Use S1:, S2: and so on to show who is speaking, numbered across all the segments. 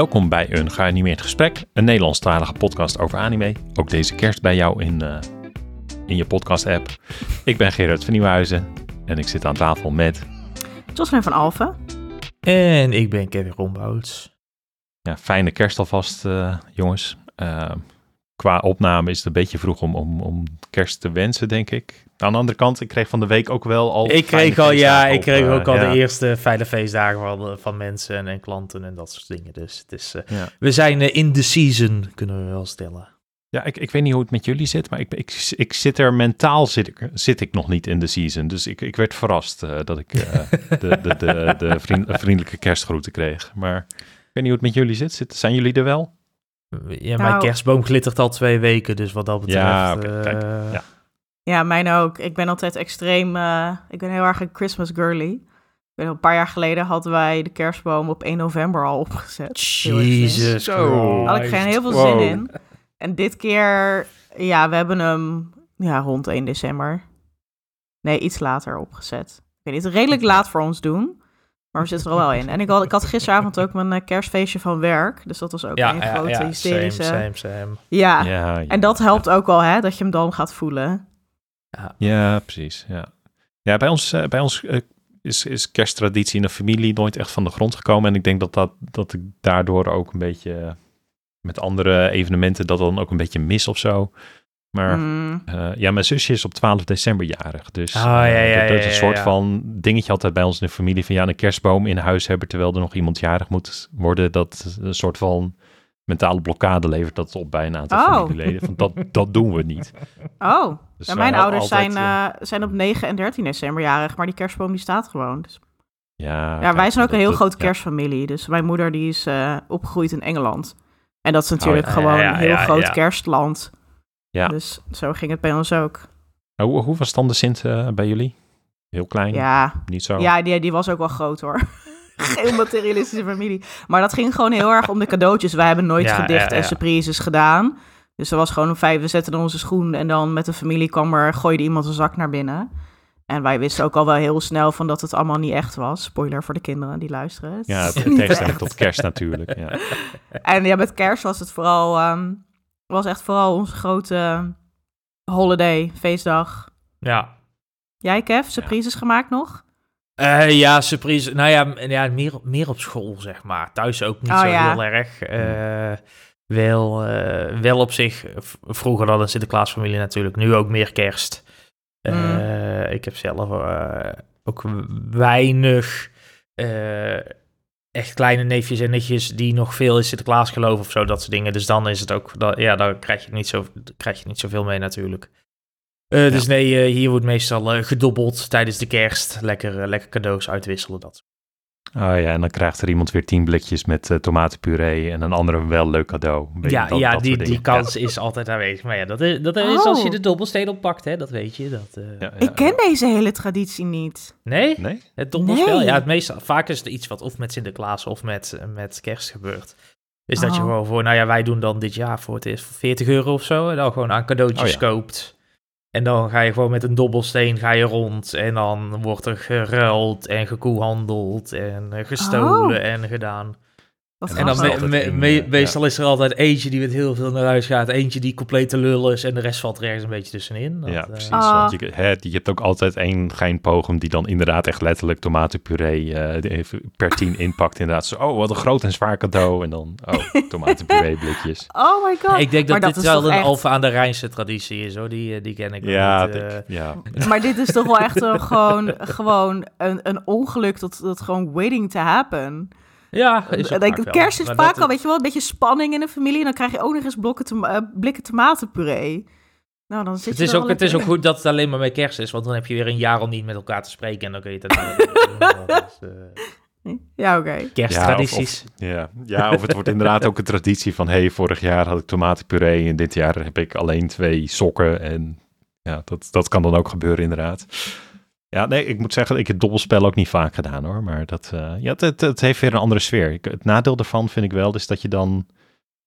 S1: Welkom bij een geanimeerd gesprek, een Nederlandstalige podcast over anime. Ook deze kerst bij jou in, uh, in je podcast-app. Ik ben Gerard van Nieuwhuizen en ik zit aan tafel met...
S2: Jocelyn van Alphen.
S3: En ik ben Kevin Rombouts.
S1: Ja, fijne kerst alvast, uh, jongens. Uh, qua opname is het een beetje vroeg om, om, om kerst te wensen, denk ik. Aan de andere kant, ik kreeg van de week ook wel al.
S3: Ik kreeg al, ja, ik kreeg ook al de eerste fijne feestdagen van, van mensen en, en, klanten en dat soort dingen. Dus het is, uh, ja. we zijn uh, in de season, kunnen we wel stellen.
S1: Ja, ik, ik weet niet hoe het met jullie zit, maar ik, ik, ik zit er mentaal zit ik, zit ik nog niet in de season. Dus ik, ik werd verrast dat ik de, de, de, de, de vriend, vriendelijke kerstgroeten kreeg. Maar ik weet niet hoe het met jullie zit. zit zijn jullie er wel?
S3: Ja, mijn nou, kerstboom glittert al twee weken, dus wat dat betreft...
S1: Ja, okay, kijk, ja.
S2: Ja, mijn ook. Ik ben altijd extreem. Uh, ik ben heel erg een Christmas girly. Een paar jaar geleden hadden wij de kerstboom op 1 november al opgezet.
S3: Jezus.
S2: Daar had ik geen heel veel zin in. En dit keer, ja, we hebben hem ja, rond 1 december. Nee, iets later opgezet. Ik weet niet, redelijk laat voor ons doen. Maar we zitten er wel in. En ik had, ik had gisteravond ook mijn kerstfeestje van werk. Dus dat was ook
S3: ja,
S2: een grote
S3: ja,
S2: hysterische...
S3: Same, same, same.
S2: Ja.
S1: Ja, ja.
S2: en dat helpt ook wel, hè, dat je hem dan gaat voelen.
S1: Ja, ja precies. Ja, ja bij ons, uh, bij ons uh, is, is kersttraditie in de familie nooit echt van de grond gekomen. En ik denk dat, dat, dat ik daardoor ook een beetje met andere evenementen dat dan ook een beetje mis of zo. Maar
S2: Mm.
S1: uh, ja, mijn zusje is op 12 december jarig. Dus
S3: Oh, ja, ja,
S1: dat, dat is een soort van dingetje altijd bij ons in de familie. Van ja, een kerstboom in huis hebben terwijl er nog iemand jarig moet worden. Dat een soort van mentale blokkade levert dat op bij een aantal
S2: Oh.
S1: familieleden. Van dat, dat doen we niet.
S2: Oh,
S1: Dus
S2: ja, mijn ouders
S1: altijd,
S2: zijn,
S1: eh,
S2: eh, zijn op 9 en 13 december jarig, maar die kerstboom die staat gewoon. Dus,
S1: ja,
S2: ja, wij zijn ook
S1: dat-
S2: een heel grote kerstfamilie. Dus mijn moeder die is eh, opgegroeid in Engeland. En dat is natuurlijk
S3: ja,
S2: gewoon een heel groot kerstland.
S1: Ja.
S2: Dus zo ging het bij ons ook.
S1: Hoe, hoe was dan de Sint eh, bij jullie? Heel klein?
S2: Ja,
S1: Niet zo?
S2: ja die, die was ook wel groot hoor. Geen materialistische familie. Maar dat ging gewoon heel erg om de cadeautjes. Wij hebben nooit
S3: Ja,
S2: gedicht
S3: ja,
S2: en surprises gedaan. Dus er was gewoon een vijf, we zetten onze schoen en dan met de familie kwam er, gooide iemand een zak naar binnen. En wij wisten ook al wel heel snel van dat het allemaal niet echt was. Spoiler voor de kinderen die luisteren. Het
S1: Ja, in tegenstelling tot kerst natuurlijk. Ja.
S2: En ja, met kerst was het vooral, ehm, was echt vooral onze grote holiday, feestdag.
S3: Ja.
S2: Jij, Kev, surprises gemaakt nog?
S3: Eh, ja, surprise. Nou ja, ja meer, meer op school, zeg maar. Thuis ook niet
S2: Oh,
S3: zo
S2: ja.
S3: heel erg. Eh, wel, eh, wel op zich, vroeger dan een Sinterklaasfamilie natuurlijk. Nu ook meer kerst. Eh,
S2: Mm.
S3: Ik heb zelf eh, ook weinig eh, echt kleine neefjes en nichtjes die nog veel in Sinterklaas geloven of zo, dat soort dingen. Dus dan is het ook, dat, ja, dan krijg je niet, zo, krijg je niet zoveel mee natuurlijk. Eh, Dus nee, eh, hier wordt meestal eh, gedobbeld tijdens de kerst. Lekker, lekker cadeaus uitwisselen. Dat.
S1: Oh ja, en dan krijgt er iemand weer tien blikjes met eh, tomatenpuree en een andere een wel leuk cadeau.
S3: Ja,
S1: dat-
S3: ja
S1: dat
S3: die, die kans is altijd aanwezig. Maar ja, dat is, dat is als je
S2: Oh.
S3: de dobbelsteen oppakt, hè, dat weet je. Dat, eh,
S1: Ja, ja,
S2: Ik ken
S1: ja.
S2: deze hele traditie niet.
S3: Nee?
S1: Nee?
S3: Het dobbelspel?
S2: Nee.
S3: Ja, het meestal, vaak is het iets wat of met Sinterklaas of met, eh, met kerst gebeurt. Is dat je
S2: Oh.
S3: gewoon voor, nou ja, wij doen dan dit jaar voor het eerst voor 40 euro of zo. En dan gewoon aan cadeautjes
S1: Oh ja.
S3: koopt. En dan ga je gewoon met een dobbelsteen ga je rond. En dan wordt er geruild en gekoehandeld en eh, gestolen
S2: Oh.
S3: en gedaan.
S2: Wat
S1: En
S3: dan me- me- me- meestal is er altijd eentje die met heel veel naar huis gaat. Eentje die compleet te lul is. En de rest valt er ergens een beetje tussenin. Dat,
S1: ja,
S3: eh,
S1: precies.
S2: Ah.
S1: Want je, hè, je hebt ook altijd één geinpogem die dan inderdaad echt letterlijk tomatenpuree eh, per tien inpakt. Inderdaad zo, oh wat een groot en zwaar cadeau. En dan, oh, tomatenpuree blikjes.
S2: Oh my god.
S3: Ik denk dat,
S2: Maar
S3: dit
S2: is
S3: wel een
S2: echt-
S3: Alfa aan de Rijnse traditie is, hoor. Die, eh, die ken ik
S1: Ja,
S3: niet.
S1: denk- ja.
S2: Maar dit is toch wel echt gewoon, gewoon een, een ongeluk dat, dat gewoon waiting to happen.
S3: Ja, is ook
S2: Ik denk,
S3: vaak wel.
S2: kerst is
S3: Maar
S2: vaak
S3: dat-
S2: al, weet je wel, een beetje spanning in de familie. En dan krijg je ook nog eens blokken eh, blikken tomatenpuree. Nou, dan zit
S3: Het
S2: je
S3: is, ook, het is ook goed dat het alleen maar met kerst is, want dan heb je weer een jaar om niet met elkaar te spreken en dan kun je het. Dat is, eh.
S2: Ja, oké.
S3: Kersttradities.
S1: Ja, ja, of het wordt inderdaad ook een traditie van... hey, vorig jaar had ik tomatenpuree en dit jaar heb ik alleen twee sokken. En ja, dat, dat kan dan ook gebeuren inderdaad. Ja, nee, ik moet zeggen, ik heb het dobbelspel ook niet vaak gedaan hoor. Maar dat, eh, ja, het, het, het heeft weer een andere sfeer. Ik, het nadeel daarvan vind ik wel, is dat je dan...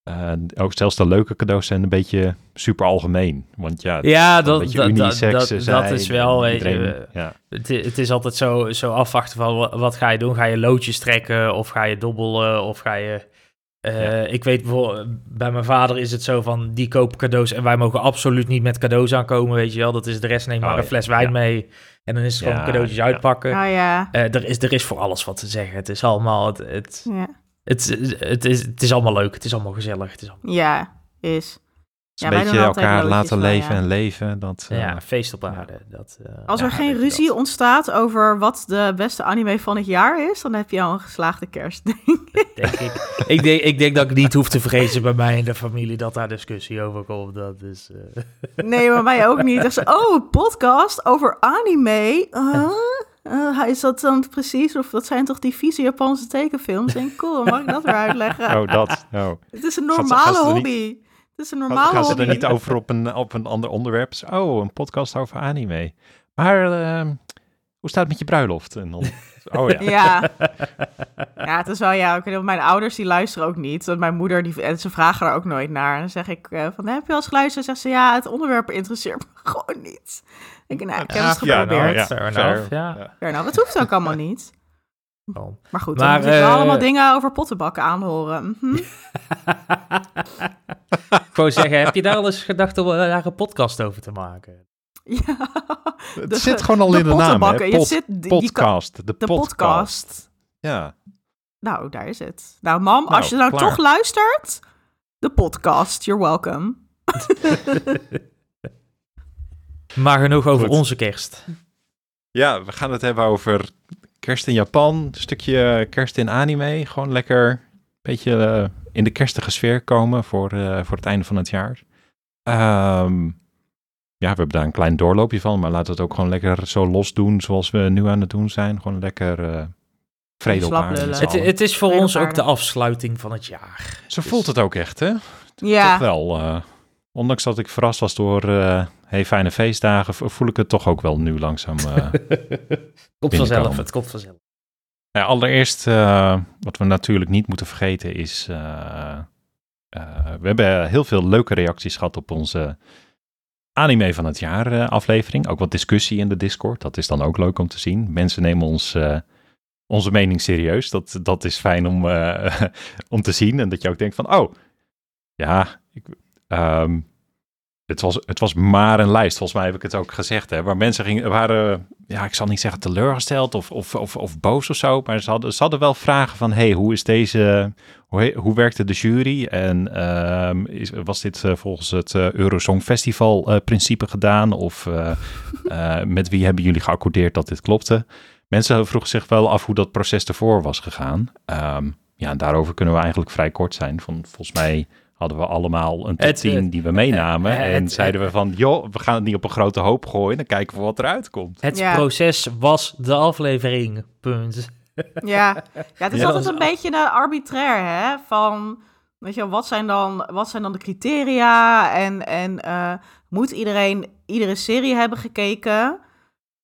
S1: eh, ook zelfs de leuke cadeaus zijn een beetje super algemeen. Want ja,
S3: Ja, dat, dat, dat, dat, dat is wel,
S1: en
S3: weet je,
S1: iedereen-
S3: eh,
S1: ja.
S3: het, het is altijd zo, zo afwachten van wa- wat ga je doen? Ga je loodjes trekken of ga je dobbelen of ga je Uh, Ik weet bijvoorbeeld, bij mijn vader is het zo van, die kopen cadeaus en wij mogen absoluut niet met cadeaus aankomen, weet je wel. Dat is de rest maar oh, een fles wijn mee en dan is het gewoon cadeautjes uitpakken.
S2: Oh, ja.
S3: Uh, er, is, er is voor alles wat te zeggen. Het is allemaal, het, het, het, het, is, het is allemaal leuk, het is allemaal gezellig. Het is allemaal...
S2: Ja, is
S1: ja, een beetje elkaar laten leven en leven. Dat,
S3: ja, uh, feest op aarde. Dat,
S2: uh, Als er geen ruzie ontstaat over wat de beste anime van het jaar is, dan heb je al een geslaagde kerst,
S3: denk ik. ik, denk, ik denk dat ik niet hoef te vrezen bij mij in de familie dat daar discussie over komt. Dat is, uh...
S2: Nee, maar mij ook niet. Dus, oh, podcast over anime. Uh, is dat dan precies? Of dat zijn toch die vieze Japanse tekenfilms? En cool, mag ik dat weer uitleggen?
S1: Oh, dat. Oh.
S2: Het is een normale hobby. Het is een normale
S1: Gaan ze er niet over op een, op een ander onderwerp? Oh, een podcast over anime. Maar uh, hoe staat het met je bruiloft? En dan,
S2: oh ja. ja. Ja, het is wel ja. Ik mijn ouders die luisteren ook niet. Mijn moeder die, en ze vragen er ook nooit naar. En dan zeg ik uh, van, heb je al eens geluisterd? Zegt ze, ja, het onderwerp interesseert me gewoon niet. Ik, nou, ik heb het geprobeerd.
S3: Ja, nou, ja,
S2: ja. ja. nou, dat hoeft ook allemaal niet. Oh. Maar goed, maar, dan uh, allemaal dingen over pottenbakken aanhoren.
S3: Ik wou zeggen, heb je daar al eens gedacht om daar een podcast over te maken?
S2: Ja.
S1: Het zit gewoon al in de naam, hè? je zit, podcast. de, podcast. Ja.
S2: Nou, daar is het. Nou, mam, als nou, je nou toch luistert, de podcast, you're welcome.
S3: maar genoeg over onze kerst.
S1: Ja, we gaan het hebben over kerst in Japan, een stukje kerst in anime. Gewoon lekker een beetje uh, in de kerstige sfeer komen voor, uh, voor het einde van het jaar. Um, ja, we hebben daar een klein doorloopje van, maar laten we het ook gewoon lekker zo los doen zoals we nu aan het doen zijn. Gewoon lekker uh, vrede op aarde.
S3: Het, het, is voor ons ook de afsluiting van het jaar.
S1: Zo dus... voelt het ook echt, hè? Ja. Toch wel. Ondanks dat ik verrast was door uh, hey, fijne feestdagen, voel ik het toch ook wel nu langzaam. Uh,
S3: komt vanzelf, het komt vanzelf.
S1: Ja, allereerst, uh, wat we natuurlijk niet moeten vergeten is, we hebben heel veel leuke reacties gehad op onze anime van het jaar aflevering. Ook wat discussie in de Discord, dat is dan ook leuk om te zien. Mensen nemen ons onze mening serieus. Dat, dat is fijn om, om te zien. En dat je ook denkt van, oh, ja, ik, um, het was, het was maar een lijst, volgens mij heb ik het ook gezegd. Hè, waar mensen gingen, waren, ja, ik zal niet zeggen teleurgesteld of, of, of, of boos of zo. Maar ze hadden, ze hadden wel vragen van, hey, hoe is deze, hoe, hoe werkte de jury? En um, is, was dit uh, volgens het uh, Eurosong Festival uh, principe gedaan? Of met wie hebben jullie geaccordeerd dat dit klopte? Mensen vroegen zich wel af hoe dat proces ervoor was gegaan. Um, ja, daarover kunnen we eigenlijk vrij kort zijn. Van, volgens mij hadden we allemaal een top 10 die we meenamen. en zeiden we van, joh, we gaan het niet op een grote hoop gooien. Dan kijken we wat eruit komt.
S3: Het proces was de aflevering, punt.
S2: Ja, ja het is altijd een beetje een arbitrair, hè? Van, weet je, wat zijn dan, wat zijn dan de criteria? En, en uh, moet iedereen iedere serie hebben gekeken?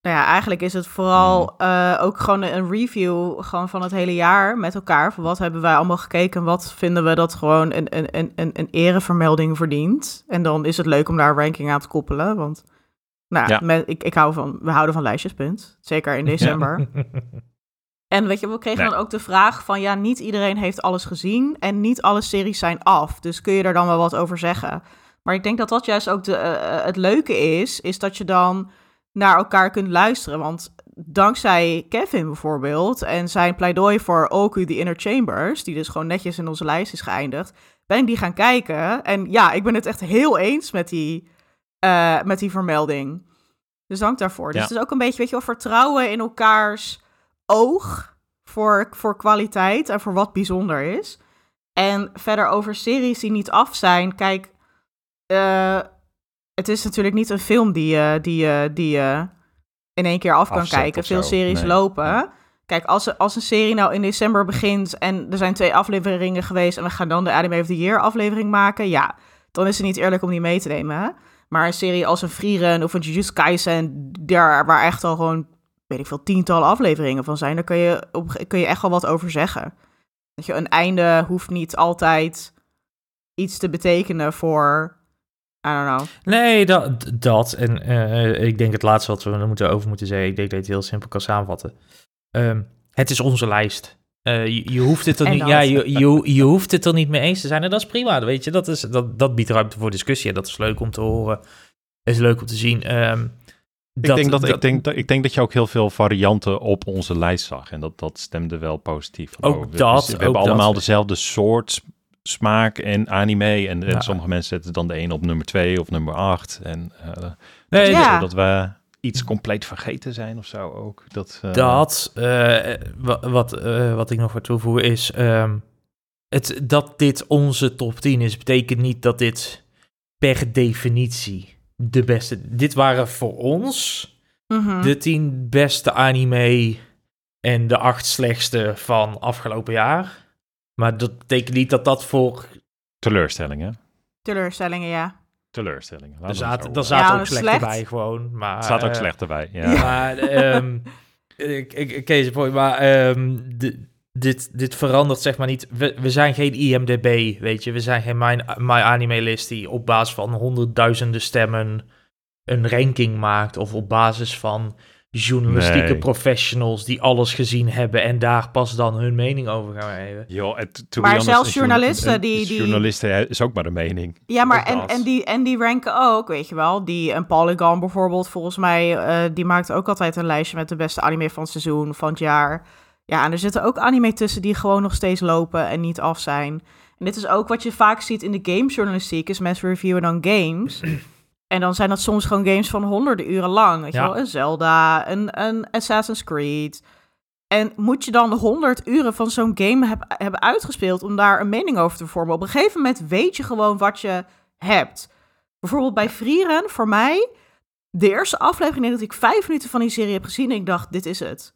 S2: Nou ja, eigenlijk is het vooral uh, ook gewoon een review gewoon van het hele jaar met elkaar. Van wat hebben wij allemaal gekeken en wat vinden we dat gewoon een, een, een, een erevermelding verdient. En dan is het leuk om daar een ranking aan te koppelen. Want nou, ja. ik, ik hou van, we houden van lijstjes, punt. Zeker in december. En weet je, we kregen dan ook de vraag van ja, niet iedereen heeft alles gezien en niet alle series zijn af. Dus kun je er dan wel wat over zeggen? Maar ik denk dat dat juist ook de, uh, het leuke is, is dat je dan naar elkaar kunt luisteren. Want dankzij Kevin bijvoorbeeld en zijn pleidooi voor Oku The Inner Chambers, die dus gewoon netjes in onze lijst is geëindigd, ben ik die gaan kijken. En ja, ik ben het echt heel eens met die, uh, met die vermelding. Dus dank daarvoor. Dus het is ook een beetje, weet je wel, vertrouwen in elkaars oog voor, voor kwaliteit en voor wat bijzonder is. En verder over series die niet af zijn. Kijk, uh, het is natuurlijk niet een film die je die, die, in één keer af kan kijken. Veel series lopen. Kijk, als, als een serie nou in december begint en er zijn twee afleveringen geweest en we gaan dan de Anime of the Year aflevering maken, ja, dan is het niet eerlijk om die mee te nemen. Maar een serie als een Frieren of een Jujutsu Kaisen, daar waar echt al gewoon, weet ik veel, tientallen afleveringen van zijn, daar kun je, op, kun je echt wel wat over zeggen. Dat je een einde hoeft niet altijd iets te betekenen voor I don't know.
S3: Nee, dat. dat. En uh, ik denk het laatste wat we er moeten over moeten zeggen. Ik denk dat je het heel simpel kan samenvatten. Um, het is onze lijst. Uh, je, je, hoeft het er niet, ja, je, je, je hoeft het er niet mee eens te zijn. En dat is prima, weet je. Dat, is, dat, dat biedt ruimte voor discussie. En dat is leuk om te horen. is leuk om te zien. Ehm,
S1: ik, denk dat, ik, denk dat, ik denk dat je ook heel veel varianten op onze lijst zag. En dat, dat stemde wel positief.
S3: Ook
S1: Oh, we,
S3: dat,
S1: We,
S3: ook
S1: hebben allemaal dezelfde soort smaak en anime. En, en
S3: Ja.
S1: sommige mensen zetten dan de een op nummer 2 of nummer 8. En uh,
S3: Nee,
S2: Ja.
S1: zodat we iets compleet vergeten zijn of zo ook. Dat, uh,
S3: Dat, uh, wat, wat, uh, wat ik nog wil toevoegen is... Um, het, dat dit onze top 10 is, betekent niet dat dit per definitie de beste... Dit waren voor ons
S2: Mhm.
S3: de 10 beste anime en de acht slechtste van afgelopen jaar. Maar dat betekent niet dat dat voor...
S1: Teleurstellingen.
S2: Teleurstellingen, ja.
S1: Teleurstellingen.
S3: Er zaten, er zaten
S2: Ja,
S3: ook slecht
S2: slecht.
S3: bij gewoon. Maar,
S1: Het staat ook
S3: uh,
S1: slecht erbij, ja.
S3: Maar, um, ik, ik, Kees, maar um, de, dit, dit verandert zeg maar niet. We, we zijn geen IMDB, weet je. We zijn geen My, My Anime List die op basis van honderdduizenden stemmen een ranking maakt. Of op basis van journalistieke
S1: Nee.
S3: professionals die alles gezien hebben en daar pas dan hun mening over gaan geven.
S1: Joh, het,
S2: Maar zelfs journalisten
S1: een-
S2: die-
S1: een
S2: die-
S1: Journalisten is ook maar een mening.
S2: Ja, maar en, en, die, en die ranken ook, weet je wel. Die, een Polygon bijvoorbeeld, volgens mij, eh, die maakt ook altijd een lijstje met de beste anime van het seizoen, van het jaar. Ja, en er zitten ook anime tussen die gewoon nog steeds lopen en niet af zijn. En dit is ook wat je vaak ziet in de gamejournalistiek, is mensen reviewen dan games. En dan zijn dat soms gewoon games van honderden uren lang. Weet je wel, een Zelda, een, een Assassin's Creed. En moet je dan 100 uren van zo'n game heb- hebben uitgespeeld om daar een mening over te vormen? Op een gegeven moment weet je gewoon wat je hebt. Bijvoorbeeld bij Freerun, voor mij, de eerste aflevering, denk dat ik vijf minuten van die serie heb gezien en ik dacht, dit is het.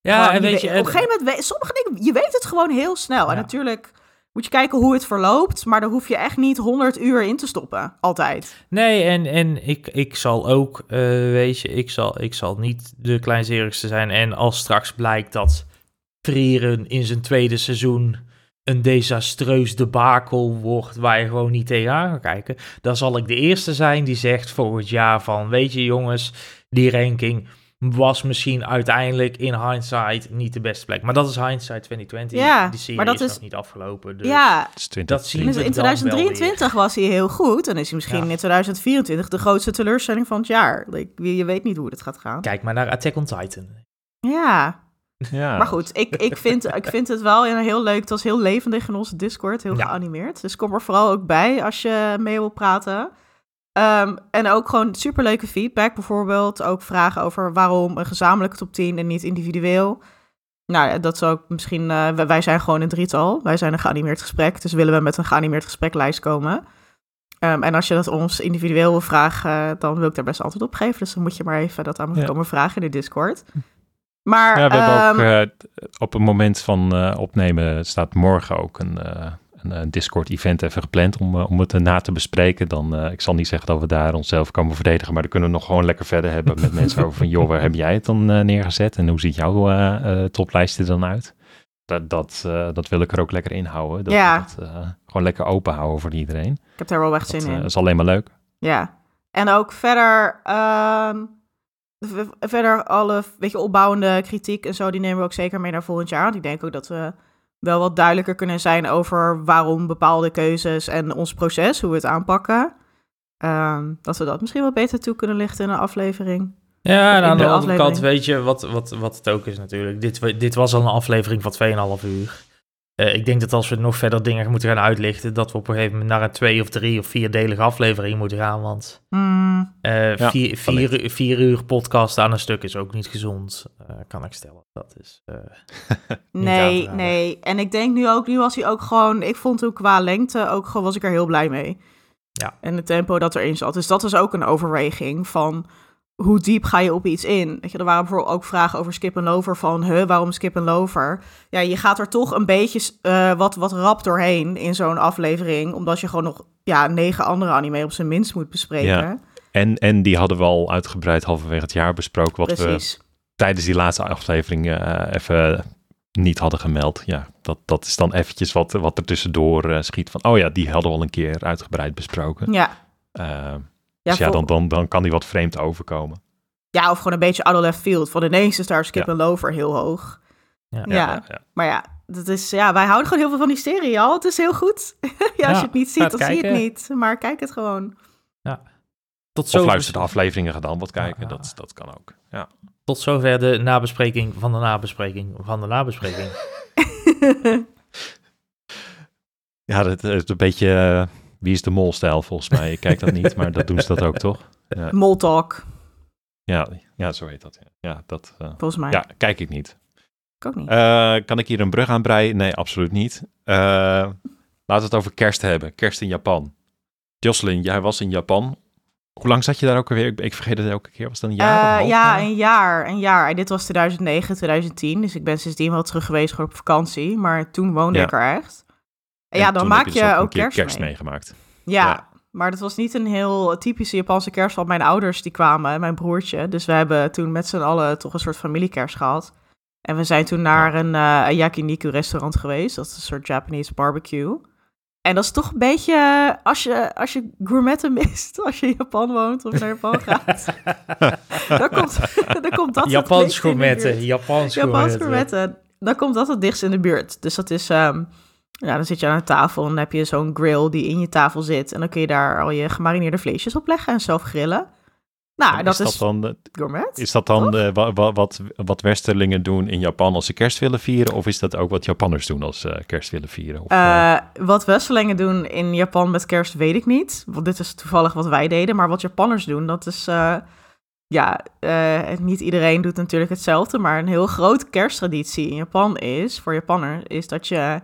S3: Ja,
S2: Gewoon,
S3: en weet je,
S2: op een gegeven moment, weet, sommige dingen, je weet het gewoon heel snel. En natuurlijk moet je kijken hoe het verloopt, maar daar hoef je echt niet 100 uur in te stoppen, altijd.
S3: Nee, en, en ik, ik zal ook, eh, weet je, ik zal, ik zal niet de kleinzerigste zijn. En als straks blijkt dat Frieren in zijn tweede seizoen een desastreus debakel wordt waar je gewoon niet tegenaan kan kijken, dan zal ik de eerste zijn die zegt volgend jaar van, weet je jongens, die ranking was misschien uiteindelijk in hindsight niet de beste plek. Maar dat is hindsight 2020.
S2: Ja,
S3: die serie
S2: maar dat
S3: is,
S2: is-
S3: nog niet afgelopen. Dus
S2: ja,
S1: Het is 20,
S3: Dat zien
S2: in,
S3: we
S2: in
S3: dan wel
S2: 2023 was hij heel goed. En is hij misschien
S3: Ja.
S2: in 2024 de grootste teleurstelling van het jaar. Like, je weet niet hoe het gaat gaan.
S3: Kijk maar naar Attack on Titan.
S2: Ja,
S1: Ja.
S2: maar goed, ik, ik, vind, ik vind het wel een heel leuk. Het was heel levendig in onze Discord, heel
S3: Ja.
S2: geanimeerd. Dus kom er vooral ook bij als je mee wil praten. Ehm, en ook gewoon superleuke feedback. Bijvoorbeeld ook vragen over waarom een gezamenlijke top 10 en niet individueel. Nou, dat is ook misschien... eh, wij- zijn gewoon een drietal. Wij zijn een geanimeerd gesprek. Dus willen we met een geanimeerd gespreklijst komen. Ehm, en als je dat ons individueel wil vragen, dan wil ik daar best antwoord op geven. Dus dan moet je maar even dat aan me
S1: Ja.
S2: komen vragen in de Discord. Maar
S1: Ja, we hebben ook
S2: ehm,
S1: eh, op het moment van eh, opnemen staat morgen ook een, eh, een, eh, Discord-event even gepland om, eh, om het na te bespreken. Dan, eh, ik zal niet zeggen dat we daar onszelf komen verdedigen, maar dan kunnen we nog gewoon lekker verder hebben met mensen over van, joh, waar heb jij het dan neergezet en hoe ziet jouw toplijst er dan uit? Dat, dat, dat wil ik er ook lekker in houden. Dat
S2: Ja.
S1: dat gewoon lekker open houden voor iedereen.
S2: ik heb daar wel echt
S1: Dat
S2: zin in.
S1: is alleen maar leuk.
S2: Ja, en ook verder, ehm, verder alle weet je, opbouwende kritiek en zo, die nemen we ook zeker mee naar volgend jaar. Want ik denk ook dat we wel wat duidelijker kunnen zijn over waarom bepaalde keuzes en ons proces, hoe we het aanpakken. Ehm, dat we dat misschien wat beter toe kunnen lichten in een aflevering.
S3: Ja, en aan de,
S2: de
S3: andere kant weet je wat, wat, wat het ook is natuurlijk. Dit, dit was al een aflevering van 2,5 uur. Eh, ik denk dat als we nog verder dingen moeten gaan uitlichten, dat we op een gegeven moment naar een twee of drie of vierdelige aflevering moeten gaan. Want
S2: Hmm,
S3: eh,
S1: Ja,
S3: vier, vier, uur- vier uur podcast aan een stuk is ook niet gezond, eh, kan ik stellen. Dat is, eh,
S2: nee, nee. En ik denk nu ook, nu was hij ook gewoon, ik vond hem qua lengte ook gewoon, was ik er heel blij mee.
S3: Ja.
S2: En het tempo dat erin zat. Dus dat was ook een overweging van hoe diep ga je op iets in? Weet je, er waren bijvoorbeeld ook vragen over skip en lover van, huh, waarom skip en lover? Ja, je gaat er toch een beetje eh, wat, wat rap doorheen in zo'n aflevering, omdat je gewoon nog ja, negen andere anime op zijn minst moet bespreken.
S1: Ja, En, en die hadden we al uitgebreid halverwege het jaar besproken, wat we
S2: Precies.
S1: tijdens die laatste aflevering eh, even niet hadden gemeld. Ja, dat, dat is dan eventjes wat, wat er tussendoor eh, schiet van, oh ja, die hadden we al een keer uitgebreid besproken.
S2: Ja.
S1: Eh,
S2: Ja,
S1: dus ja, dan, dan, dan kan die wat vreemd overkomen.
S2: ja, of gewoon een beetje out of left field. Van ineens is daar skip
S1: Ja.
S2: en lover heel hoog.
S3: ja.
S2: Ja. Maar ja, dat is, ja, wij houden gewoon heel veel van die serie al. Het is heel goed. ja, als je het niet ziet, dan zie je het niet. Maar kijk het gewoon.
S3: Ja.
S1: Tot zover... Of luister de afleveringen, ga dan wat kijken. Dat, dat kan ook, ja.
S3: Tot zover de nabespreking van de nabespreking van de nabespreking.
S1: ja, dat is een beetje... Uh, wie is de mol-stijl volgens mij? Ik kijk dat niet, maar dat doen ze dat ook, toch?
S2: Ja. Mol-talk.
S1: Ja, ja, zo heet dat. Ja, dat uh,
S2: volgens mij.
S1: Ja, kijk ik niet.
S2: Ik ook niet.
S1: Uh, kan ik hier een brug aan breien? Nee, absoluut niet. laten we het over kerst hebben. Kerst in Japan. Jocelyn, jij was in Japan hoe lang zat je daar ook alweer? Ik, ik vergeet het elke keer. Was dat een jaar?
S2: Uh, ja, een jaar. Een jaar. En dit was 2009, 2010. Dus ik ben sindsdien wel terug geweest op vakantie. Maar toen woonde ik er echt. En, ja, dan maak je, dus ook, kerst,
S1: kerst meegemaakt.
S2: Ja, ja, maar dat was niet een heel typische Japanse kerst. Want mijn ouders die kwamen, mijn broertje. Dus we hebben toen met z'n allen toch een soort familiekerst gehad. En we zijn toen naar een, uh, een yakiniku restaurant geweest. Dat is een soort Japanese barbecue. En dat is toch een beetje, als je, als je gourmetten mist, als je in Japan woont of naar Japan gaat, dan, komt, dan komt dat
S3: Japans gourmetten, Japans
S2: gourmetten. Dan komt dat het dichtst in de buurt. Dus dat is, um, ja, dan zit je aan een tafel en dan heb je zo'n grill die in je tafel zit. En dan kun je daar al je gemarineerde vleesjes op leggen en zelf grillen. Nou, dat is, dat dan, gourmet.
S1: Is dat dan uh, wat, wat, wat Westerlingen doen in Japan als ze kerst willen vieren? Of is dat ook wat Japanners doen als ze kerst willen vieren? Of,
S2: uh, wat Westerlingen doen in Japan met kerst weet ik niet. Want dit is toevallig wat wij deden. Maar wat Japanners doen, dat is... ja, niet iedereen doet natuurlijk hetzelfde. Maar een heel grote kersttraditie in Japan is, voor Japanners, is dat je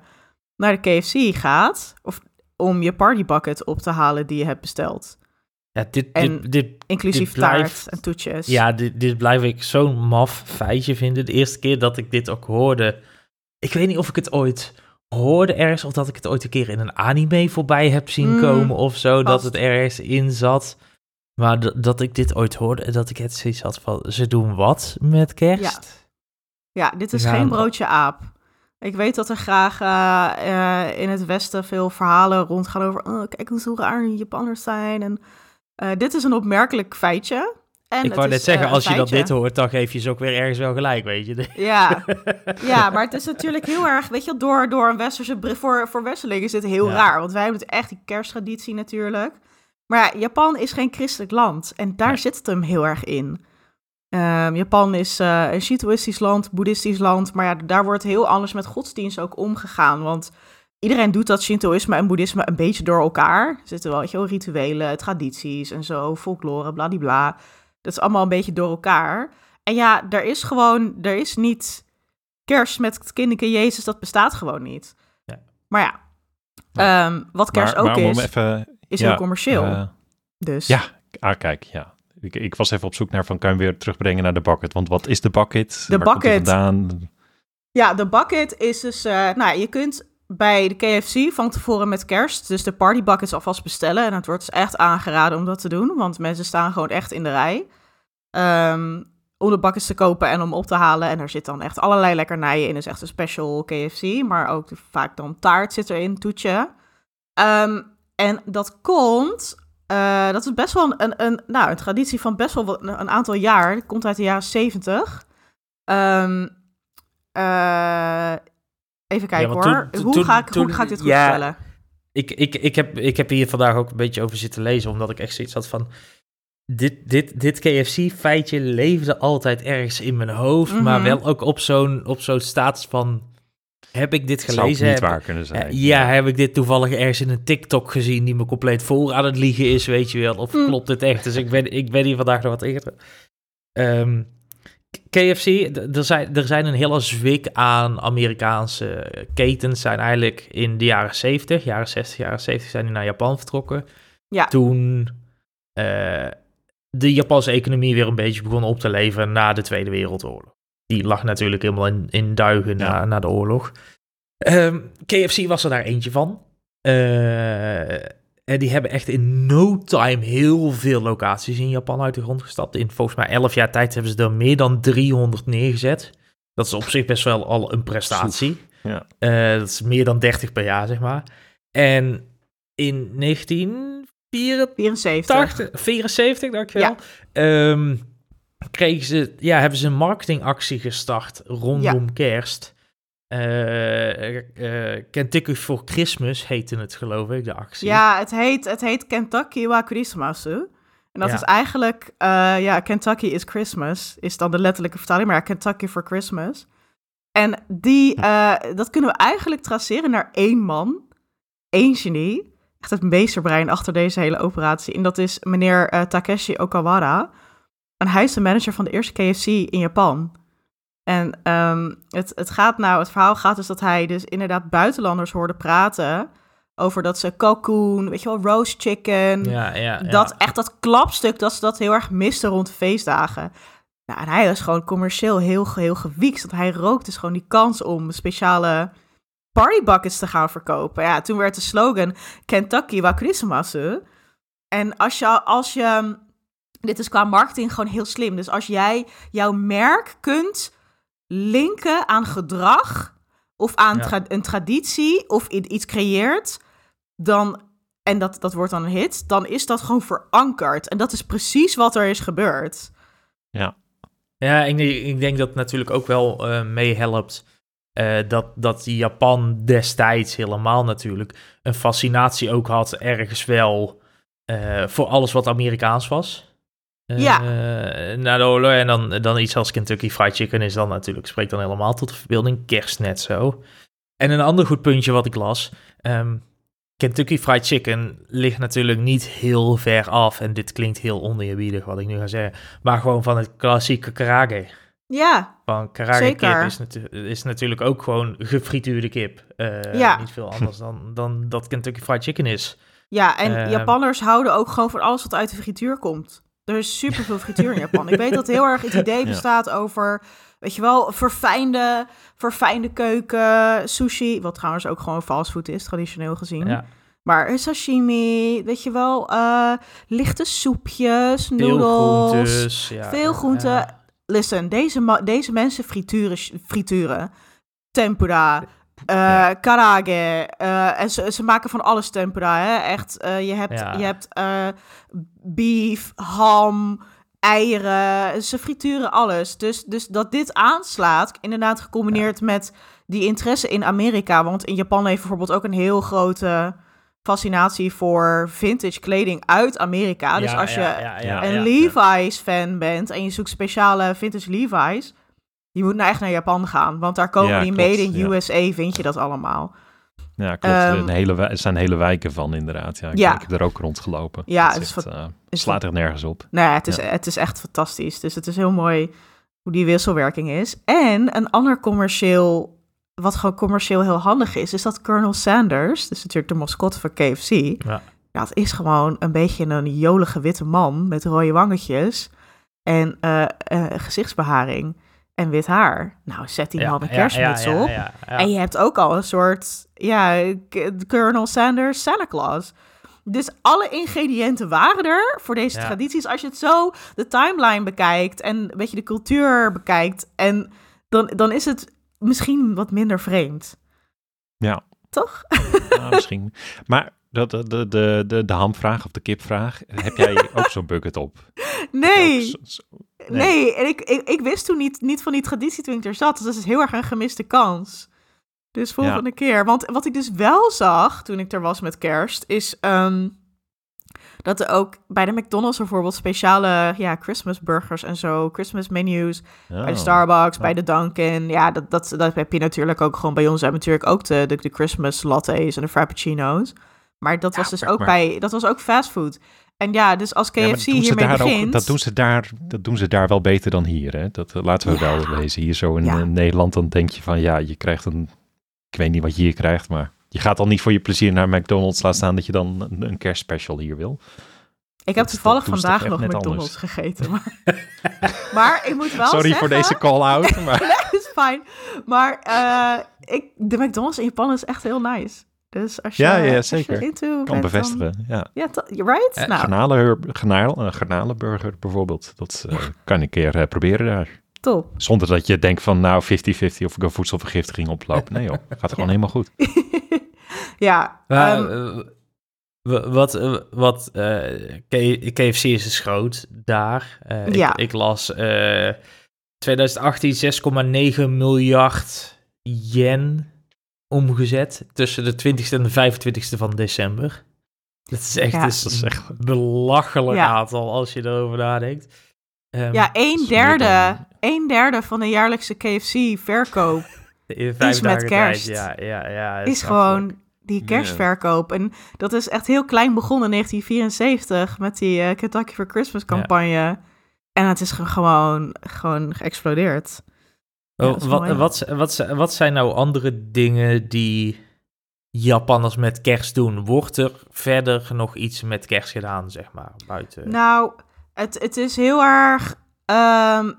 S2: naar de KFC gaat... Of, om je partybucket op te halen die je hebt besteld.
S3: Ja, dit, dit, dit,
S2: inclusief
S3: dit
S2: taart en toetjes.
S3: Ja, dit, dit blijf ik zo'n maf feitje vinden. De eerste keer dat ik dit ook hoorde. Ik weet niet of ik het ooit hoorde ergens. Of dat ik het ooit een keer in een anime voorbij heb zien mm, komen of zo. Dat het ergens in zat. Maar dat ik dit ooit hoorde en dat ik het zoiets had van... Ze doen wat met kerst?
S2: Ja, ja dit is geen broodje aap. Ik weet dat er graag uh, uh, in het Westen veel verhalen rondgaan over... Oh, kijk hoe raar Japanners zijn en uh, dit is een opmerkelijk feitje. En
S3: ik wou net zeggen, als je dat dit hoort, dan geef je ze ook weer ergens wel gelijk, weet je.
S2: Ja, ja maar het is natuurlijk heel erg, weet je, door, door een westerse, voor, voor westerlingen is dit heel ja. raar. Want wij hebben het echt die kersttraditie natuurlijk. Maar ja, Japan is geen christelijk land en daar nee. zit het hem heel erg in. Um, Japan is uh, een Shintoïstisch land, boeddhistisch land, maar ja, daar wordt heel anders met godsdienst ook omgegaan. Want iedereen doet dat Shintoïsme en Boeddhisme een beetje door elkaar. Er zitten wel heel rituelen, tradities en zo, folklore, bladibla. Dat is allemaal een beetje door elkaar. En ja, er is gewoon, er is niet kerst met het kinderke Jezus, dat bestaat gewoon niet. Ja. Maar ja, maar, um, wat kerst maar, ook maar is, even, is ja, heel commercieel. Uh, dus.
S1: Ja, ah, kijk, ja. Ik, ik, was even op zoek naar van, kan je weer terugbrengen naar de bucket? Want wat is de bucket?
S2: De bucket. Ja, de bucket is dus, uh, nou, je kunt bij de KFC van tevoren met kerst. Dus de party buckets alvast bestellen. En het wordt dus echt aangeraden om dat te doen. Want mensen staan gewoon echt in de rij. Um, om de buckets te kopen en om op te halen. En er zit dan echt allerlei lekkernijen in. is echt een special KFC. Maar ook vaak dan taart zit erin, toetje. Um, en dat komt... Uh, dat is best wel een, een, nou, een traditie van best wel een, aantal jaar. Het komt uit de jaren zeventig. Um, uh, Even kijken ja, hoor. Toen, hoe, ga ik, toen, hoe ga ik dit goed ja, stellen?
S3: Ik, ik, ik, heb, ik heb hier vandaag ook een beetje over zitten lezen, omdat ik echt zoiets had van... Dit, dit, dit KFC-feitje leefde altijd ergens in mijn hoofd, mm -hmm. maar mhm. wel ook op zo'n zo'n status van... Heb ik dit gelezen?
S1: Zou niet waar kunnen zijn.
S3: Uh, ja, ja, heb ik dit toevallig ergens in een TikTok gezien die me compleet voor aan het liegen is, weet je wel? Of mm. klopt het echt? Dus ik ben, ik ben hier vandaag nog wat eerder. Um, KFC, er zijn, er zijn een hele zwik aan Amerikaanse ketens. Zijn eigenlijk in de jaren 70, jaren 60, jaren 70 zijn die naar Japan vertrokken. Ja. Toen uh, de Japanse economie weer een beetje begon op te leven na de Tweede Wereldoorlog. Die lag natuurlijk helemaal in, in duigen ja. na, na de oorlog. Um, ehm, KFC was er daar eentje van. Uh, en die hebben echt in no time heel veel locaties in Japan uit de grond gestapt. In volgens mij 11 jaar tijd hebben ze er meer dan 300 neergezet. Dat is op zich best wel al een prestatie. Ja. Uh, dat is meer dan 30 per jaar, zeg maar. En in 1974, 74, dankjewel. Ja. Um, kregen ze, ja, hebben ze een marketingactie gestart rondom ja. kerst. Uh, uh, Kentucky for Christmas heette het, geloof ik, de actie.
S2: Ja, het heet, het heet Kentucky wa Christmas. En dat is eigenlijk, uh, ja, Kentucky is Christmas, is dan de letterlijke vertaling, maar Kentucky for Christmas. En die, dat kunnen we eigenlijk traceren naar één man, één genie, echt het meesterbrein achter deze hele operatie. En dat is meneer Takeshi Okawara. En hij is de manager van de eerste KFC in Japan. En um, het, het gaat nou, het verhaal gaat dus dat hij dus inderdaad buitenlanders hoorde praten over dat ze kalkoen, weet je wel, roast chicken.
S3: Ja, ja,
S2: dat echt dat klapstuk, dat ze dat heel erg misten rond de feestdagen. Nou, en hij was gewoon commercieel heel, heel gewiekst. Want hij rookte dus gewoon die kans om speciale partybuckets te gaan verkopen. Ja, toen werd de slogan Kentucky wa Christmas. En als je, als je, dit is qua marketing gewoon heel slim. Dus als jij jouw merk kunt linken aan gedrag of aan een traditie of iets creëert, dan, en dat, dat wordt dan een hit, dan is dat gewoon verankerd. En dat is precies wat er is gebeurd.
S1: Ja.
S3: Ja, ik, ik denk dat natuurlijk ook wel uh, meehelpt uh, dat, dat Japan destijds helemaal natuurlijk een fascinatie ook had ergens wel uh, voor alles wat Amerikaans was.
S2: Ja.
S3: Uh, de oorlog. En dan, dan iets als Kentucky Fried Chicken is dan natuurlijk, spreekt dan helemaal tot de verbeelding. Kerst net zo. En een ander goed puntje wat ik las. Um, Kentucky Fried Chicken ligt natuurlijk niet heel ver af. En dit klinkt heel oneerbiedig wat ik nu ga zeggen. Maar gewoon van het klassieke karage.
S2: Ja,
S3: Van karage kip is, natu is, natuurlijk ook gewoon gefrituurde kip. Uh, ja. Niet veel anders dan, dan dat Kentucky Fried Chicken is.
S2: Ja, en uh, Japanners houden ook gewoon van alles wat uit de frituur komt. Er is super veel frituur in Japan. Ik weet dat heel erg het idee bestaat over, weet je wel, verfijnde, verfijnde keuken, sushi. Wat trouwens ook gewoon fastfood is, traditioneel gezien. Ja. Maar sashimi, weet je wel, uh, lichte soepjes, noedels.
S3: Ja,
S2: veel groenten. Listen, deze, deze mensen frituren, frituren. Tempura, uh, karage. Uh, en ze, ze, maken van alles tempura. Hè? Echt, uh, je hebt, ja. je hebt beef, ham, eieren. Ze frituren alles. Dus, dus dat dit aanslaat, inderdaad gecombineerd ja. met die interesse in Amerika. Want in Japan heeft bijvoorbeeld ook een heel grote fascinatie voor vintage kleding uit Amerika. Dus als je een Levi's fan bent en je zoekt speciale vintage Levi's je moet nou echt naar Japan gaan, want daar komen die made in USA, vind je dat allemaal.
S1: Ja, klopt. Um, een hele, er zijn hele wijken van, inderdaad. Ja, ik, ja. ik heb er ook rondgelopen.
S2: Ja,
S1: het, is, echt, uh, slaat er nergens op.
S2: Nou ja, het is, het is echt fantastisch. Dus het is heel mooi hoe die wisselwerking is. En een ander commercieel, wat gewoon commercieel heel handig is, is dat Colonel Sanders, dus natuurlijk de mascotte van KFC, ja. ja, het is gewoon een beetje een jolige witte man met rode wangetjes en uh, uh, gezichtsbeharing en wit haar. Nou, zet die man een kerstmuts op. En je hebt ook al een soort, ja, Colonel Sanders Santa Claus. Dus alle ingrediënten waren er voor deze tradities. Als je het zo de timeline bekijkt en een beetje de cultuur bekijkt, en dan, dan is het misschien wat minder vreemd.
S1: Ja.
S2: Toch?
S1: Ja, misschien. Maar dat, de, de, de, de, de hamvraag of de kipvraag, heb jij ook zo'n bucket op?
S2: Nee. Nee, en ik, ik, ik, wist toen niet, niet van die traditie toen ik er zat. Dus dat is heel erg een gemiste kans. Dus volgende keer. Want wat ik dus wel zag toen ik er was met kerst, is um, dat er ook bij de McDonald's bijvoorbeeld speciale ja, Christmas burgers en zo, Christmas menus. Bij de oh. Starbucks, bij de Dunkin'. Ja, dat, dat, dat heb je natuurlijk ook gewoon bij ons. Hebben natuurlijk ook de, de, de Christmas lattes en de frappuccino's. Maar dat was dus ook bij, dat was ook fastfood. En ja, dus als KFC ja, hiermee begint... Ook,
S1: dat, doen ze daar, dat doen ze daar wel beter dan hier, hè? Dat eh, laten we ja. wel lezen. Hier zo in ja. Nederland, dan denk je van... Ja, je krijgt een... Ik weet niet wat je hier krijgt, maar... Je gaat al niet voor je plezier naar McDonald's laten staan... dat je dan een, een kerstspecial hier wil.
S2: Ik heb toevallig vandaag nog McDonald's gegeten. Maar, maar ik moet wel
S1: Sorry
S2: zeggen...
S1: voor deze call-out. Maar...
S2: is fijn. Maar uh, ik, de McDonald's in Japan is echt heel nice. Dus als je,
S1: ja, ja zeker.
S2: into
S1: kan bevestigen. Dan, ja,
S2: ja right?
S1: Uh, nou. garnalen, garnalenburger bijvoorbeeld. Dat uh, kan ik een keer uh, proberen daar.
S2: Top.
S1: Zonder dat je denkt van nou 50-50 of ik een voedselvergiftiging oplopen. Nee joh, gaat gewoon helemaal goed.
S2: ja.
S3: Maar, um, wat, wat KFC is dus groot daar. ja. Ik, ik las 2018 6,9 miljard yen omgezet tussen de 20ste en de 25ste van december. Dat is echt,
S2: Ja.
S3: een
S1: Dat is echt-
S3: belachelijk
S2: Ja.
S3: aantal als je erover nadenkt. Ehm,
S2: Ja, een derde,
S1: dan-
S2: een derde van de jaarlijkse KFC-verkoop is met
S3: dagen
S2: kerst.
S3: Tijd, ja, ja, ja,
S2: is gewoon die kerstverkoop. En dat is echt heel klein begonnen in 1974 met die eh, Kentucky for Christmas campagne. En het is ge- gewoon, gewoon geëxplodeerd. Ja,
S3: Oh, wat,
S2: mooi.
S3: wat, wat, wat zijn nou andere dingen die Japanners met kerst doen? Wordt er verder nog iets met kerst gedaan, zeg maar, buiten?
S2: Nou, het, het is heel erg ehm,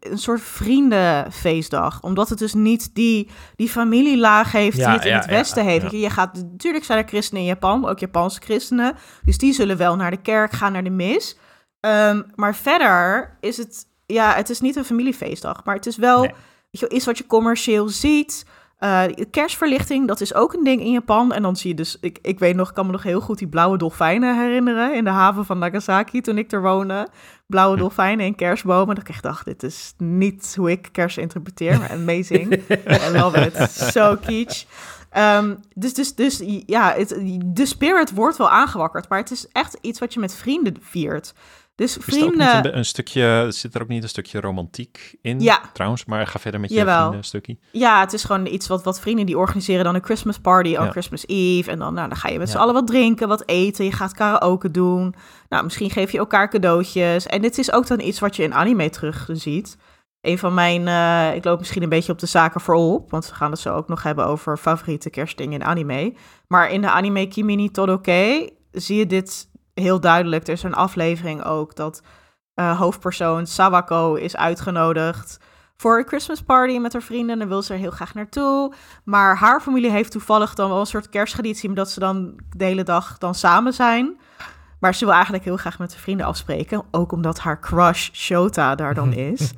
S2: een soort vriendenfeestdag. Omdat het dus niet die, die familielaag heeft
S3: Ja,
S2: die het in
S3: ja,
S2: het Westen heeft. je gaat, natuurlijk zijn er christenen in Japan, ook Japanse christenen. Dus die zullen wel naar de kerk gaan, naar de mis. Ehm, maar verder is het, ja, het is niet een familiefeestdag. Maar het is wel
S3: Nee.
S2: weet je, wel, iets wat je commercieel ziet. Eh, kerstverlichting, dat is ook een ding in Japan. En dan zie je dus, ik, ik weet nog, ik kan me nog heel goed die blauwe dolfijnen herinneren in de haven van Nagasaki toen ik er woonde. Blauwe
S1: Hm.
S2: dolfijnen en kerstbomen. Dat ik echt dacht, dit is niet hoe ik kerst interpreteer, maar amazing. I love it. So kitsch. Ehm, dus, dus, dus ja, het, de spirit wordt wel aangewakkerd, maar het is echt iets wat je met vrienden viert. Dus
S1: Is
S2: vrienden,
S1: een, een stukje, zit er ook niet een stukje romantiek in?
S2: Ja.
S1: Trouwens, maar ga verder met je
S2: Jawel.
S1: vrienden stukje.
S2: Ja, het is gewoon iets wat, wat vrienden die organiseren dan een Christmas party on
S1: Ja.
S2: Christmas Eve. En dan, nou, dan ga je met z'n
S3: Ja.
S2: allen wat drinken, wat eten. Je gaat karaoke doen. Nou, misschien geef je elkaar cadeautjes. En dit is ook dan iets wat je in anime terug ziet. Een van mijn, eh, ik loop misschien een beetje op de zaken voorop, want we gaan het zo ook nog hebben over favoriete kerstdingen in anime. Maar in de anime Kimi ni Todoke zie je dit heel duidelijk. Er is een aflevering ook dat eh, hoofdpersoon Sawako is uitgenodigd voor een Christmas party met haar vrienden. En dan wil ze er heel graag naartoe. Maar haar familie heeft toevallig dan wel een soort kersttraditie, omdat ze dan de hele dag dan samen zijn. Maar ze wil eigenlijk heel graag met haar vrienden afspreken. Ook omdat haar crush Shota daar dan is.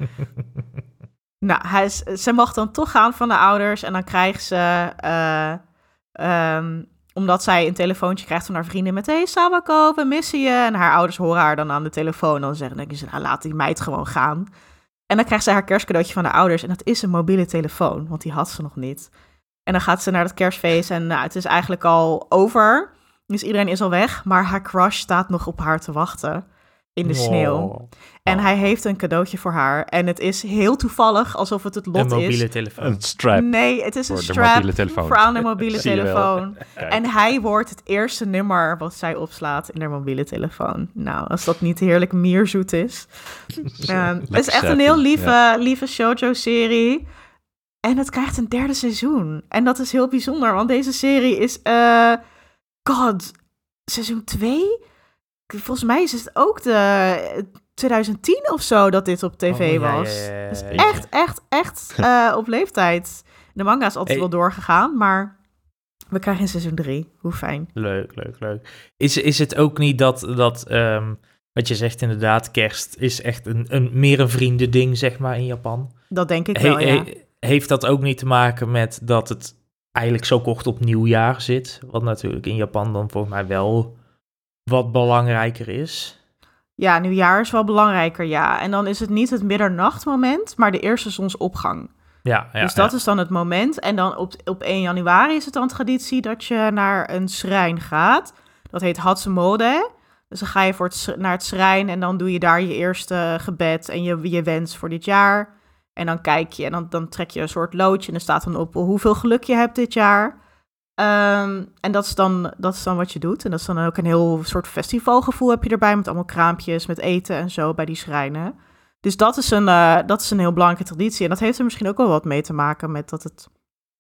S2: nou, hij is, ze mag dan toch gaan van de ouders. En dan krijgt ze... eh, ehm, omdat zij een telefoontje krijgt van haar vrienden met... Hey Sawako, we missen je. En haar ouders horen haar dan aan de telefoon. Dan zeggen ze, nou laat die meid gewoon gaan. En dan krijgt ze haar kerstcadeautje van de ouders. En dat is een mobiele telefoon, want die had ze nog niet. En dan gaat ze naar het kerstfeest en nou, het is eigenlijk al over. Dus iedereen is al weg, maar haar crush staat nog op haar te wachten in de sneeuw. En hij heeft een cadeautje voor haar. En het is heel toevallig, alsof het het
S3: een
S2: lot
S3: mobiele
S2: is.
S3: telefoon.
S1: Een strap
S2: Nee, het is een
S1: de
S2: strap
S1: mobiele telefoon.
S2: voor aan de mobiele telefoon. En hij wordt het eerste nummer wat zij opslaat in haar mobiele telefoon. Nou, als dat niet heerlijk mierzoet is. Ehm, het is echt een heel lieve, lieve shoujo-serie. En het krijgt een derde seizoen. En dat is heel bijzonder, want deze serie is... eh God, seizoen 2? Volgens mij is het ook de 2010 of zo dat dit op tv
S3: Oh,
S2: was.
S3: ja, ja, ja,
S2: Dus echt, echt, echt eh, op leeftijd. De manga is altijd
S3: Hey.
S2: wel doorgegaan, maar we krijgen in seizoen 3. Hoe fijn.
S3: Leuk, leuk, leuk. Is, is het ook niet dat, dat ehm, wat je zegt inderdaad, kerst is echt een, een, meer een vriendending, zeg maar, in Japan?
S2: Dat denk ik wel,
S3: he- heeft dat ook niet te maken met dat het eigenlijk zo kort op nieuwjaar zit? Wat natuurlijk in Japan dan volgens mij wel wat belangrijker is.
S2: Ja, nieuwjaar is wel belangrijker, ja. En dan is het niet het middernachtmoment, maar de eerste zonsopgang.
S3: Ja, ja
S2: dus dat
S3: ja.
S2: is dan het moment. En dan op, op 1 januari is het dan traditie dat je naar een schrijn gaat. Dat heet Hatsumode. Dus dan ga je voor het, naar het schrijn en dan doe je daar je eerste gebed en je, je wens voor dit jaar. En dan kijk je en dan, dan trek je een soort loodje en er staat dan op hoeveel geluk je hebt dit jaar. Ehm, en dat is, dan, dat is dan wat je doet. En dat is dan ook een heel soort festivalgevoel heb je erbij. Met allemaal kraampjes, met eten en zo bij die schrijnen. Dus dat is, een, eh, dat is een heel belangrijke traditie. En dat heeft er misschien ook wel wat mee te maken met dat het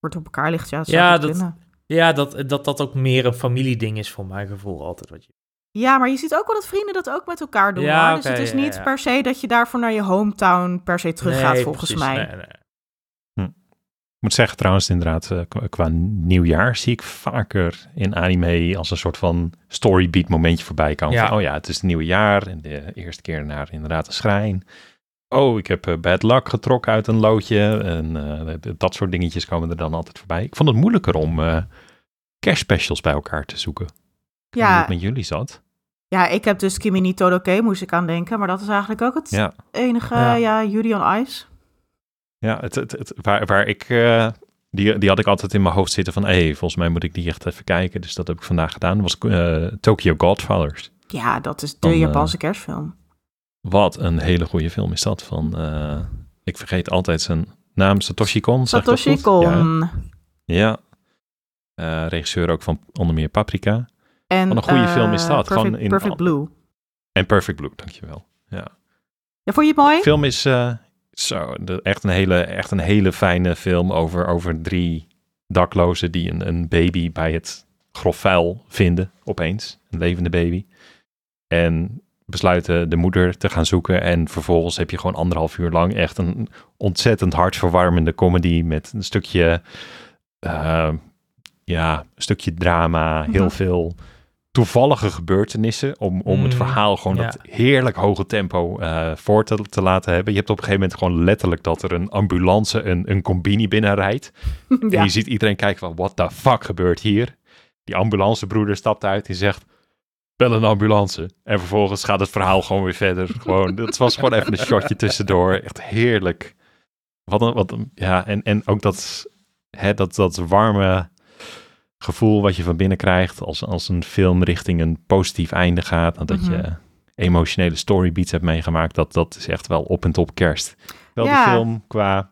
S2: wordt op elkaar ligt. Ja,
S3: Ja, dat-. Ja, dat, dat dat ook meer een familieding is voor mijn gevoel altijd. Wat je...
S2: ja, maar je ziet ook wel dat vrienden dat ook met elkaar doen.
S3: Ja,
S2: hoor. Dus het is niet
S3: ja.
S2: per se dat je daarvoor naar je hometown per se teruggaat,
S3: Nee,
S2: volgens
S3: precies.
S2: mij.
S3: Nee, nee.
S1: Ik moet zeggen trouwens inderdaad, eh, qua, nieuwjaar zie ik vaker in anime als een soort van storybeat momentje voorbij komen.
S3: Ja.
S1: Van, oh ja, het is het nieuwe jaar en de eerste keer naar inderdaad een schrijn. Oh, ik heb eh, bad luck getrokken uit een loodje en eh, dat soort dingetjes komen er dan altijd voorbij. Ik vond het moeilijker om eh kerstspecials bij elkaar te zoeken. Ik
S2: Ja,
S1: het met jullie zat.
S2: ja, ik heb dus Kimi ni Todoke, moest ik aan denken. Maar dat is eigenlijk ook het
S1: Ja.
S2: enige,
S3: Ja.
S2: ja, Yuri on Ice.
S1: Ja, het, het, het, waar, waar ik, uh, die, die had ik altijd in mijn hoofd zitten van, hé, hey, volgens mij moet ik die echt even kijken. Dus dat heb ik vandaag gedaan. Was uh, Tokyo Godfathers.
S2: Ja, dat is de van, Japanse uh, kerstfilm.
S1: Wat een hele goede film is dat. Van, ik vergeet altijd zijn naam, Satoshi Kon.
S2: Satoshi Kon.
S1: Ja. ja. regisseur ook van onder meer Paprika. En, een goede film is dat.
S2: Perfect,
S1: Gewoon in,
S2: Perfect Blue.
S1: En Perfect Blue, dankjewel. Ja.
S2: Ja, vond je het mooi?
S1: De film is uh, zo, de, echt, een hele, echt een hele fijne film over, over drie daklozen die een, een baby bij het grof vuil vinden, opeens. Een levende baby. En besluiten de moeder te gaan zoeken. En vervolgens heb je gewoon anderhalf uur lang echt een ontzettend hartverwarmende comedy met een stukje, uh, ja, een stukje drama, heel -hmm. veel toevallige gebeurtenissen om, om het verhaal gewoon ja. dat heerlijk hoge tempo uh, voor te, te, laten hebben. Je hebt op een gegeven moment gewoon letterlijk dat er een ambulance een, een combini binnenrijdt. Ja. En je ziet iedereen kijken van, what the fuck gebeurt hier? Die ambulancebroeder stapt uit en zegt, bel een ambulance. En vervolgens gaat het verhaal gewoon weer verder. Gewoon, het was gewoon even een shotje tussendoor. Echt heerlijk. Wat een, wat een, ja, en, en ook dat, hè, dat, dat warme gevoel wat je van binnen krijgt als, als een film richting een positief einde gaat. Dat mm -hmm. je emotionele storybeats hebt meegemaakt. Dat, dat is echt wel op en top kerst. Wel ja. de film qua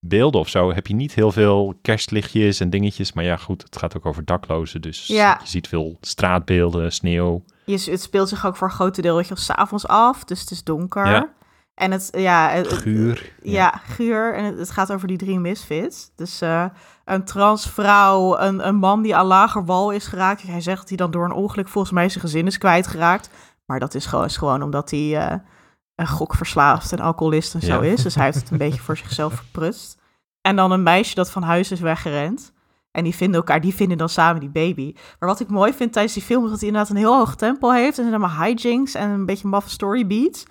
S1: beelden of zo heb je niet heel veel kerstlichtjes en dingetjes. Maar ja, goed, het gaat ook over daklozen. Dus ja. je ziet veel straatbeelden, sneeuw.
S2: Je, het speelt zich ook voor een groot deel s s'avonds af. Dus het is donker.
S1: Ja.
S2: En het, ja... Het,
S1: guur.
S2: Ja, ja, guur. En het, het, gaat over die drie misfits. Dus uh, een transvrouw, een, een man die aan lager wal is geraakt. Hij zegt dat hij dan door een ongeluk volgens mij zijn gezin is kwijtgeraakt. Maar dat is gewoon, is gewoon omdat hij uh, een gokverslaafd en alcoholist en zo ja. is. Dus hij heeft het een beetje voor zichzelf verprutst. En dan een meisje dat van huis is weggerend. En die vinden elkaar, die vinden dan samen die baby. Maar wat ik mooi vind tijdens die film is dat hij inderdaad een heel hoog tempo heeft. En er zijn allemaal hijinks en een beetje maffe story beats.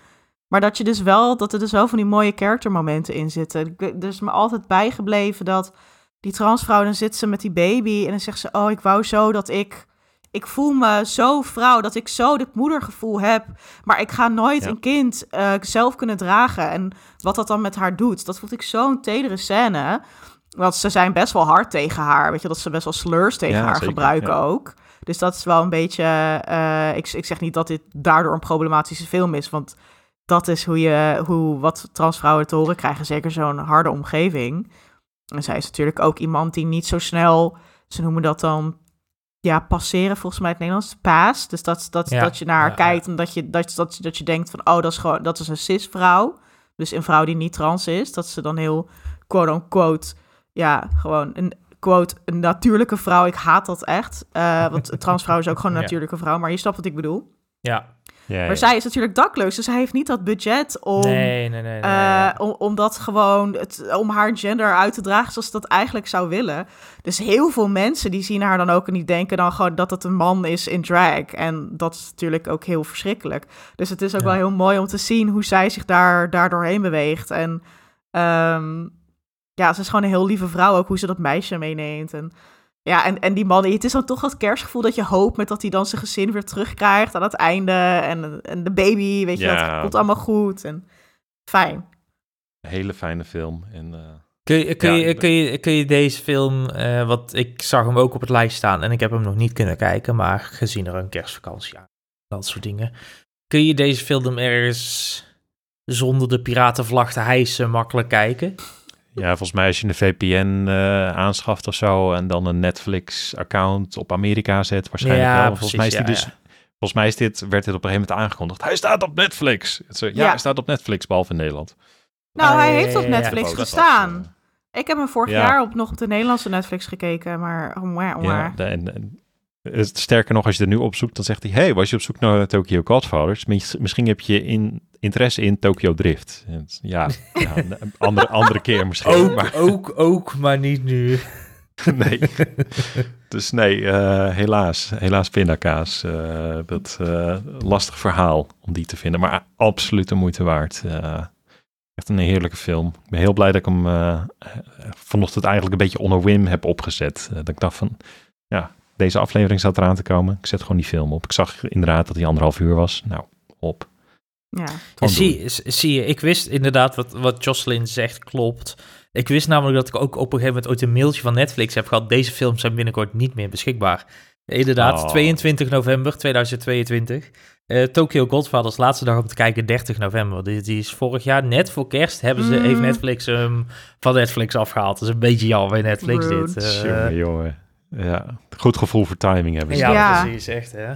S2: Maar dat je dus wel, dat er dus wel van die mooie charactermomenten in zitten. Is me altijd bijgebleven dat die transvrouw, dan zit ze met die baby en dan zegt ze, oh, ik wou zo dat ik, ik voel me zo vrouw, dat ik zo dit moedergevoel heb, maar ik ga nooit ja. een kind uh, zelf kunnen dragen. En wat dat dan met haar doet, dat vond ik zo'n tedere scène. Want ze zijn best wel hard tegen haar, weet je, dat ze best wel slurs tegen ja, haar zeker, gebruiken ja. ook. Dus dat is wel een beetje, uh, ik, ik zeg niet dat dit daardoor een problematische film is, want dat is hoe je, hoe wat transvrouwen te horen krijgen, zeker zo'n harde omgeving. En zij is natuurlijk ook iemand die niet zo snel, ze noemen dat dan, ja, passeren volgens mij het Nederlands, paas. Dus dat, dat, ja, dat je naar haar ja, kijkt en dat je, dat, dat, dat je denkt van, oh, dat is gewoon, dat is een cisvrouw. Dus een vrouw die niet trans is, dat ze dan heel, quote-unquote, ja, gewoon een, quote, een natuurlijke vrouw. Ik haat dat echt, uh, want een transvrouw is ook gewoon een natuurlijke vrouw, maar je snapt wat ik bedoel.
S3: Ja,
S2: ja, maar ja. zij is natuurlijk dakloos, dus hij heeft niet dat budget om,
S3: nee, nee, nee,
S2: uh, om, om dat gewoon, het, om haar gender uit te dragen zoals ze dat eigenlijk zou willen. Dus heel veel mensen die zien haar dan ook en die denken dan gewoon dat het een man is in drag. En dat is natuurlijk ook heel verschrikkelijk. Dus het is ook ja. wel heel mooi om te zien hoe zij zich daar, daar doorheen beweegt. En um, ja, ze is gewoon een heel lieve vrouw ook, hoe ze dat meisje meeneemt. En ja, en, en die man, het is dan toch dat kerstgevoel dat je hoopt met dat hij dan zijn gezin weer terugkrijgt aan het einde. En, en de baby, weet je, ja. dat komt allemaal goed. En fijn.
S1: Een hele fijne film. En, uh,
S3: kun, je, kun, ja, je, kun, je, kun je deze film, uh, wat ik zag hem ook op het lijst staan en ik heb hem nog niet kunnen kijken, maar gezien er een kerstvakantie aan, dat soort dingen. Kun je deze film ergens zonder de piratenvlag te hijsen makkelijk kijken?
S1: Ja, volgens mij als je een VPN uh, aanschaft of zo en dan een Netflix-account op Amerika zet, waarschijnlijk
S3: ja,
S1: wel.
S3: Precies,
S1: volgens mij is die
S3: ja,
S1: dus,
S3: ja.
S1: volgens mij is dit, werd dit op een gegeven moment aangekondigd. Hij staat op Netflix. Zo, ja, ja, hij staat op Netflix, behalve in Nederland.
S2: Nou, hij heeft op Netflix gestaan. Was, uh, ik heb hem vorig jaar op, nog op de Nederlandse Netflix gekeken, maar... Oh, maar,
S1: Ja, de, en, en, sterker nog, als je er nu opzoekt, dan zegt hij... hey, was je op zoek naar Tokyo Godfathers? Misschien heb je in, interesse in Tokyo Drift. Ja, ja een andere, andere keer misschien.
S3: Ook, maar. ook, ook, maar niet nu.
S1: nee. Dus nee, uh, helaas. Helaas pindakaas. Uh, dat uh, lastig verhaal om die te vinden. Maar absoluut de moeite waard. echt een heerlijke film. Ik ben heel blij dat ik hem vanochtend eigenlijk een beetje onder whim heb opgezet. dat ik dacht van, ja, deze aflevering zat eraan te komen. Ik zet gewoon die film op. Ik zag inderdaad dat hij anderhalf uur was. Nou, op.
S2: Ja.
S3: Zie, zie je, ik wist inderdaad wat, wat Jocelyn zegt klopt. Ik wist namelijk dat ik ook op een gegeven moment ooit een mailtje van Netflix heb gehad. Deze films zijn binnenkort niet meer beschikbaar. Inderdaad,
S1: Oh.
S3: 22 november 2022. Eh Tokyo Godfathers, laatste dag om te kijken, 30 november. Die, die is vorig jaar, net voor kerst, hebben ze,
S2: Mm.
S3: heeft Netflix hem van Netflix afgehaald. Dat is een beetje jammer bij Netflix
S2: Rude.
S3: dit. eh.
S1: Jongen, jongen. Ja, goed gevoel voor timing hebben ze.
S3: ja,
S2: Ja.
S3: precies, echt hè.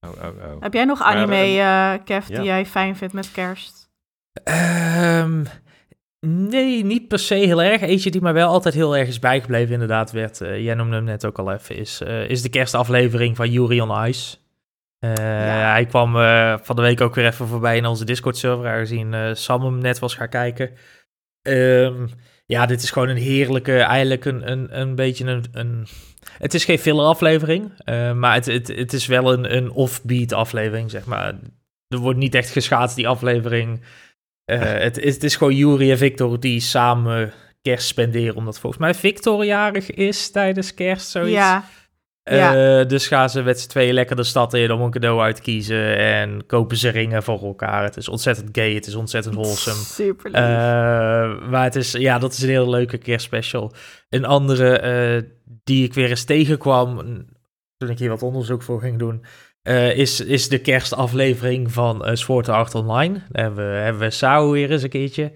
S1: Oh, oh, oh.
S2: Heb jij nog
S1: Maar,
S2: anime, eh Kev,
S1: ja.
S2: die jij fijn vindt met kerst?
S3: Ehm, nee, niet per se heel erg. Eentje die mij wel altijd heel erg is bijgebleven, inderdaad, werd, eh, jij noemde hem net ook al even, is, eh, is de kerstaflevering van Yuri on Ice. Eh, Hij kwam van de week ook weer even voorbij in onze Discord-server, aangezien eh Sam hem net was gaan kijken. Ehm, ja, dit is gewoon een heerlijke, eigenlijk een, een, een beetje een, een... Het is geen filler aflevering, eh, maar het, het, het is wel een, een offbeat aflevering, zeg maar. Er wordt niet echt geschaatst, die aflevering. Eh, het, is- het is gewoon Yuri en Victor die samen kerst spenderen. Omdat volgens mij Victor jarig is tijdens kerst, zoiets.
S2: Ja,
S3: Eh, dus gaan ze met z'n tweeën lekker de stad in om een cadeau uit te kiezen. En kopen ze ringen voor elkaar. Het is ontzettend gay, het is ontzettend wholesome.
S2: super lief.
S3: Eh, maar het is, ja, dat is een hele leuke kerstspecial. Een andere eh, die ik weer eens tegenkwam toen ik hier wat onderzoek voor ging doen, is, is de kerstaflevering van uh, Sword Art Online. Daar hebben we, hebben we Sao weer eens een keertje.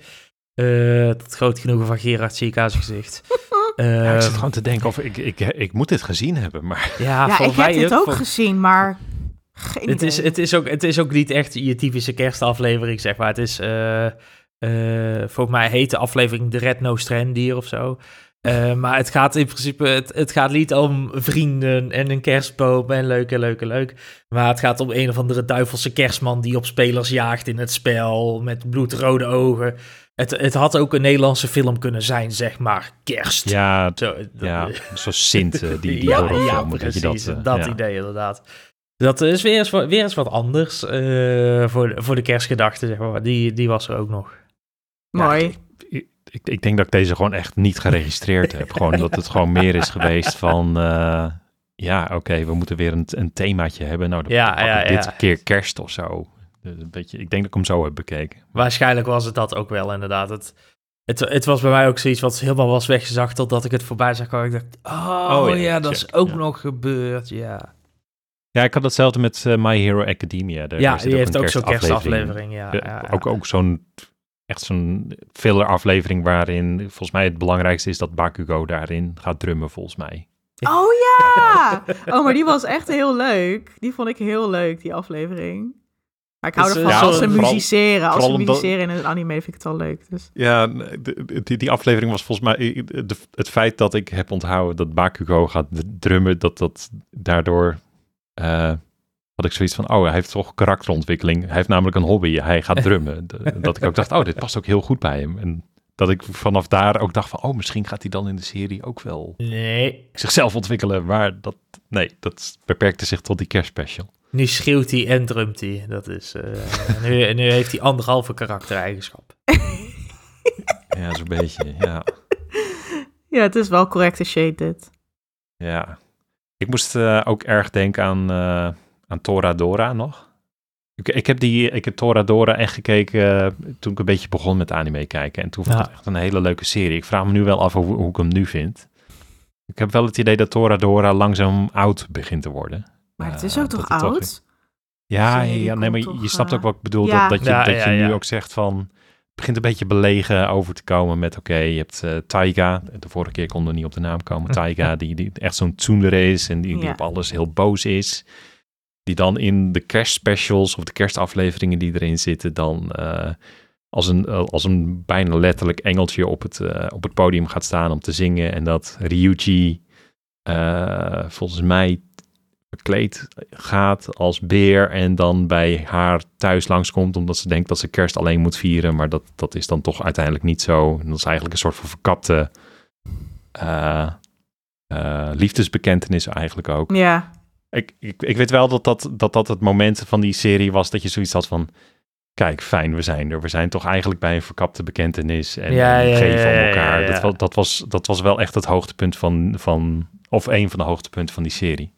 S3: Tot groot genoegen van Gerard zie
S1: Ja, ik zit
S3: Ehm,
S1: gewoon te denken of ik, ik, ik moet dit gezien hebben, maar
S3: ja,
S2: ja, ik heb dit
S3: ook
S2: gezien, maar geen
S3: het, is, het, is ook, het is ook niet echt je typische kerstaflevering, zeg maar. Het is, eh, eh, volgens mij heet de aflevering de Red No Strandier of zo. Eh, maar het gaat in principe, het, het gaat niet om vrienden en een kerstboom en leuk en leuk en leuk. Maar het gaat om een of andere duivelse kerstman die op spelers jaagt in het spel met bloedrode ogen. Het, het had ook een Nederlandse film kunnen zijn, zeg maar. Kerst.
S1: ja,
S3: Zo,
S1: ja zo'n Sint, eh, die, die
S3: ja,
S1: horrorfilm,
S3: ja,
S1: dat
S3: precies.
S1: dat...
S3: Dat,
S1: eh, ja.
S3: idee inderdaad. Dat is weer eens, wat- weer eens wat anders eh, voor, de- voor de kerstgedachte, zeg maar. Die, die was er ook nog.
S2: Mooi.
S1: Ik, ik, ik denk dat ik deze gewoon echt niet geregistreerd heb. Gewoon dat het gewoon meer is geweest van... eh, ja, oké, we moeten weer een, een themaatje hebben. Nou, dan
S3: Ja,
S1: pak ik
S3: ja,
S1: dit
S3: ja.
S1: keer kerst of zo. Een beetje, ik denk dat ik hem zo heb bekeken.
S3: Waarschijnlijk was het dat ook wel, inderdaad. Het, het, het was bij mij ook zoiets wat helemaal was weggezakt totdat ik het voorbij zag. komen. Ik dacht, oh,
S1: Oh,
S3: ja,
S1: ja,
S3: dat is ook
S1: ja.
S3: nog gebeurd, ja.
S1: Ja, ik had hetzelfde met eh, My Hero Academia. Daar-
S3: ja, die heeft ook zo'n
S1: kerstaflevering.
S3: kerstaflevering, ja.
S1: Eh,
S3: ja, ja.
S1: Ook, ook zo'n, echt zo'n filler aflevering waarin volgens mij het belangrijkste is dat Bakugo daarin gaat drummen, volgens mij.
S2: Oh ja! Oh, maar die was echt heel leuk. Die vond ik heel leuk, die aflevering. Maar ik hou ervan
S3: eh,
S2: als ze
S1: vooral-
S2: musiceren. Als ze musiceren in een anime vind ik het wel leuk. Dus.
S1: Ja, de- die, die aflevering was volgens mij... de- het feit dat ik heb onthouden dat Bakugo gaat drummen, dat dat daardoor... eh, had ik zoiets van, oh, hij heeft toch karakterontwikkeling. Hij heeft namelijk een hobby, hij gaat drummen. Dat ik ook dacht, oh, dit past ook heel goed bij hem. En dat ik vanaf daar ook dacht van, oh, misschien gaat hij dan in de serie ook wel
S3: Nee,
S1: zichzelf ontwikkelen. Maar dat, nee, dat beperkte zich tot die kerstspecial.
S3: Nu schreeuwt hij en drumt hij. Dat is, eh, nu, nu heeft hij anderhalve karaktereigenschap.
S1: Ja, zo'n beetje, ja.
S2: Ja, het is wel correcte shade dit.
S1: Ja. Ik moest eh, ook erg denken aan, eh aan Toradora nog. Ik, ik heb die, ik heb Toradora echt gekeken toen ik een beetje begon met anime kijken. En toen vond ik
S3: Ja.
S1: het echt een hele leuke serie. Ik vraag me nu wel af hoe, hoe ik hem nu vind. Ik heb wel het idee dat Toradora langzaam oud begint te worden.
S2: Maar het
S1: Eh,
S2: is ook
S1: dat
S2: toch oud?
S1: Ja, ja nee, maar je snapt
S2: eh,
S1: ook wat ik bedoel.
S2: ja.
S1: Dat, dat je,
S3: Ja,
S1: dat
S3: ja,
S1: je nu ook zegt van... Het begint een beetje belegen over te komen met... Oké, je hebt eh, Taiga. De vorige keer kon er niet op de naam komen. Taiga, die, die echt zo'n tsundere is. En die, die
S2: Ja.
S1: op alles heel boos is. Die dan in de kerstspecials of de kerstafleveringen die erin zitten... dan eh, als, een, eh, als een bijna letterlijk engeltje op het, eh, op het podium gaat staan om te zingen. En dat Ryuji eh, volgens mij verkleed gaat als beer en dan bij haar thuis langskomt omdat ze denkt dat ze kerst alleen moet vieren, maar dat, dat is dan toch uiteindelijk niet zo. En dat is eigenlijk een soort van verkapte eh, eh, liefdesbekentenis eigenlijk ook.
S2: Ja.
S1: Ik, ik, ik weet wel dat dat, dat dat het moment van die serie was dat je zoiets had van, kijk, fijn, we zijn er. We zijn toch eigenlijk bij een verkapte bekentenis en,
S3: Ja, ja,
S1: geven
S3: ja,
S1: elkaar.
S3: ja, ja.
S1: Dat, wa- dat, was, dat was wel echt het hoogtepunt van, van of een van de hoogtepunten van die serie.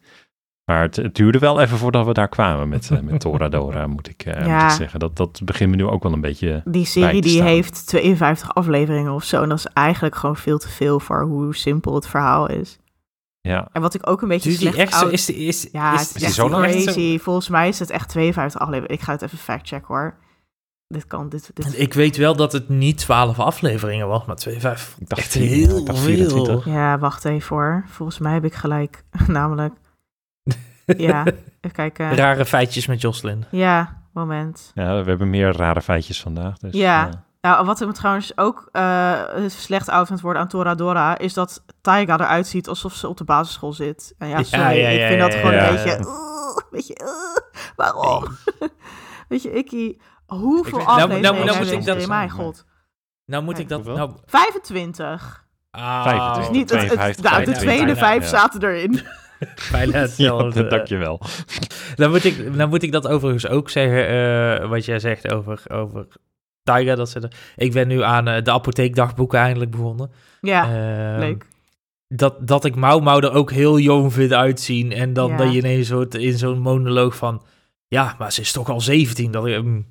S1: Maar het, het, duurde wel even voordat we daar kwamen met, uh, met Toradora, moet ik, uh, ja. moet ik zeggen. Dat, dat begint me nu ook wel een beetje
S2: Die serie die heeft 52 afleveringen of zo. En dat is eigenlijk gewoon veel te veel voor hoe simpel het verhaal is.
S1: Ja.
S2: En wat ik ook een beetje
S3: dus
S2: slecht...
S3: Extra, is, is,
S2: ja,
S3: is,
S2: is, zo crazy. Volgens mij is het echt 52 afleveringen. Ik ga het even factchecken hoor. Dit kan, dit, dit...
S3: Ik weet wel dat het niet 12 afleveringen was, maar 52. Ik dacht echt heel ik dacht 24.
S2: veel. Ja, wacht even hoor. Volgens mij heb ik gelijk. Namelijk. Ja, even kijken.
S3: Rare feitjes met Jocelyn.
S2: Ja, moment.
S1: Ja, we hebben meer rare feitjes vandaag. Dus,
S2: ja. ja. Nou, wat ik trouwens ook uh, slecht outfit worden aan Toradora... is dat Taiga eruit ziet alsof ze op de basisschool zit. En ja, sorry, ja, ja, ja, ik vind dat gewoon een beetje... Uh, beetje uh, waarom? Nee. Weet je, Ikkie... Hoeveel
S3: weet,
S2: afleveringen
S3: nou, nou, nou moet ik dat,
S2: mijn god.
S3: Nou moet ik dat... Nou...
S2: 25.
S3: Ah,
S1: 25.
S2: Dus niet het, het, nou, de tweede vijf ja. zaten erin.
S3: Bijna hetzelfde.
S1: Ja, dankjewel.
S3: Dan moet, ik, dan moet ik dat overigens ook zeggen, uh, wat jij zegt over, over Tiger. Dat ze de, ik ben nu aan uh, de apotheekdagboeken eindelijk begonnen.
S2: Ja, uh, leuk.
S3: Dat, dat ik Mau Mau er ook heel jong vind uitzien. En dan ja. dat je ineens soort in zo'n monoloog van... Ja, maar ze is toch al 17. Dat ik... Um,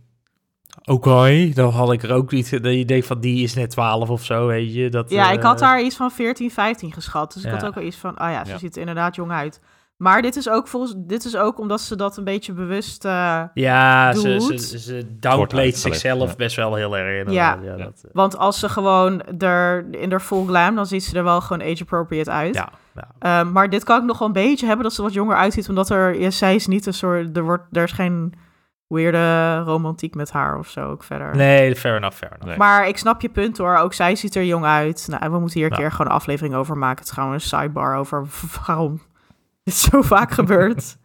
S3: Oké, okay, dan had ik er ook niet. Dat je denkt van die is net 12 of zo, weet je. Dat,
S2: ja,
S3: uh,
S2: ik had haar iets van 14, 15 geschat. Dus ik had ook wel iets van, oh ja, ze ja. ziet er inderdaad jong uit. Maar dit is ook volgens, dit is ook omdat ze dat een beetje bewust uh,
S3: Ja,
S2: doet.
S3: ze, ze, ze downplayt zichzelf ja. best wel heel erg.
S2: Ja, ja dat, uh. want als ze gewoon er in haar full glam, dan ziet ze er wel gewoon age-appropriate uit.
S3: Ja, ja.
S2: Um, maar dit kan ik nog wel een beetje hebben dat ze wat jonger uitziet, omdat er, ja, zij is niet een soort, er wordt, er is geen weirde romantiek met haar of zo ook verder.
S3: Nee, fair enough, fair enough.
S2: Nee. Maar ik snap je punt hoor. Ook zij ziet er jong uit. Nou, we moeten hier een nou. keer gewoon een aflevering over maken. Het is gewoon een sidebar over waarom dit zo vaak gebeurt.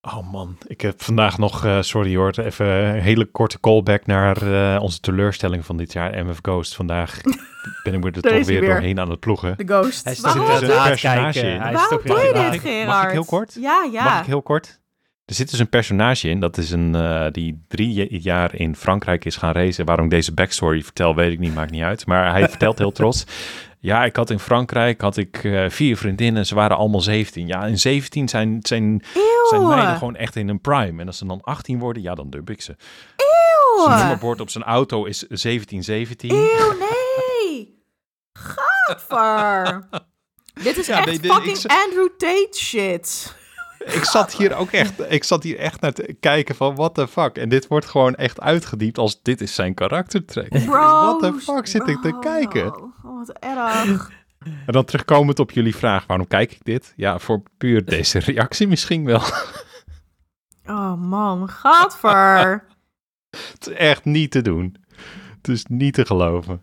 S1: Oh man, ik heb vandaag nog, uh, sorry hoor, even een hele korte callback naar uh, onze teleurstelling van dit jaar, MF Ghost. Vandaag ben ik er toch weer, weer doorheen aan het ploegen.
S2: De Ghost.
S3: Hij is
S2: Waarom?
S3: een personage in.
S2: Hij Waarom doe je dit, Gerard?
S1: Mag ik heel kort?
S2: Ja, ja.
S1: Mag ik heel kort? Er zit dus een personage in, dat is een uh, die drie jaar in Frankrijk is gaan racen. Waarom ik deze backstory vertel, weet ik niet, maakt niet uit. Maar hij vertelt heel trots. Ja, ik had in Frankrijk had ik uh, vier vriendinnen, ze waren allemaal 17. Ja, in 17 zijn, zijn, zijn meiden gewoon echt in een prime. En als ze dan 18 worden, ja, dan dump ik ze.
S2: Eeuw!
S1: Zijn nummerbord op zijn auto is 1717.
S2: Eeuw, nee! Gadver! Dit is ja, echt nee, fucking ik... Andrew Tate shit
S1: ik zat hier ook echt, ik zat hier echt naar te kijken van what the fuck. En dit wordt gewoon echt uitgediept als dit is zijn karaktertrek.
S2: Bro,
S1: what the fuck zit
S2: bro.
S1: ik te kijken?
S2: Oh, wat erg.
S1: En dan terugkomend op jullie vraag, waarom kijk ik dit? Ja, voor puur deze reactie misschien wel.
S2: Oh man, gadver.
S1: Het is echt niet te doen. Het is niet te geloven.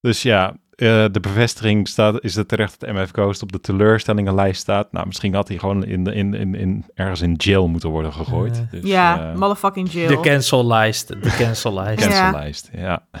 S1: Dus ja, uh, de bevestiging staat, is het terecht dat MF Ghost op de teleurstellingenlijst staat. Nou, misschien had hij gewoon in, in, in, in, ergens in jail moeten worden gegooid.
S2: Uh,
S1: dus,
S2: ja, uh, motherfucking jail.
S3: De cancellijst. De cancellijst.
S1: cancellijst, ja. ja.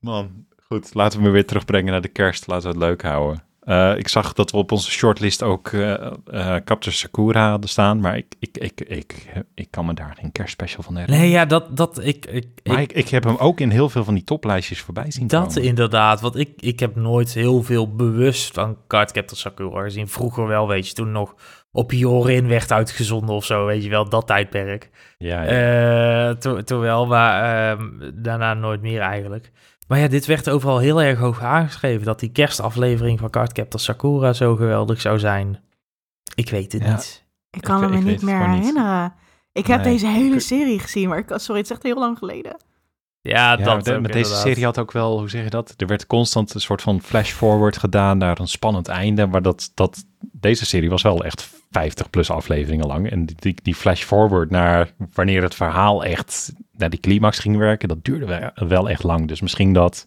S1: Man, goed. Laten we me weer terugbrengen naar de kerst. Laten we het leuk houden. Uh, ik zag dat we op onze shortlist ook uh, uh, Captain Sakura hadden staan, maar ik, ik, ik, ik, ik kan me daar geen kerstspecial van herinneren.
S3: Nee, ja, dat, dat ik, ik,
S1: maar ik, ik heb hem ook in heel veel van die toplijstjes voorbij zien
S3: Dat
S1: komen.
S3: inderdaad, want ik, ik heb nooit heel veel bewust van Cardcaptor Sakura gezien. Vroeger wel, weet je, toen nog op Jorin werd uitgezonden of zo, weet je wel, dat tijdperk.
S1: Ja, ja.
S3: To, terwijl, maar uh, daarna nooit meer eigenlijk. Maar ja, dit werd overal heel erg hoog aangeschreven dat die kerstaflevering van Cardcaptor Sakura zo geweldig zou zijn. Ik weet het ja. niet.
S2: Ik kan ik, me niet meer herinneren. Niet. Ik heb nee. deze hele serie gezien, maar ik, sorry, het is echt heel lang geleden.
S3: Ja,
S1: ja
S3: dat
S1: de,
S3: ook,
S1: met deze serie had ook wel, hoe zeg je dat? Er werd constant een soort van flash-forward gedaan naar een spannend einde. Maar dat, dat, deze serie was wel echt 50 plus afleveringen lang. En die, die flash-forward naar wanneer het verhaal echt naar die climax ging werken, dat duurde wel echt lang. Dus misschien dat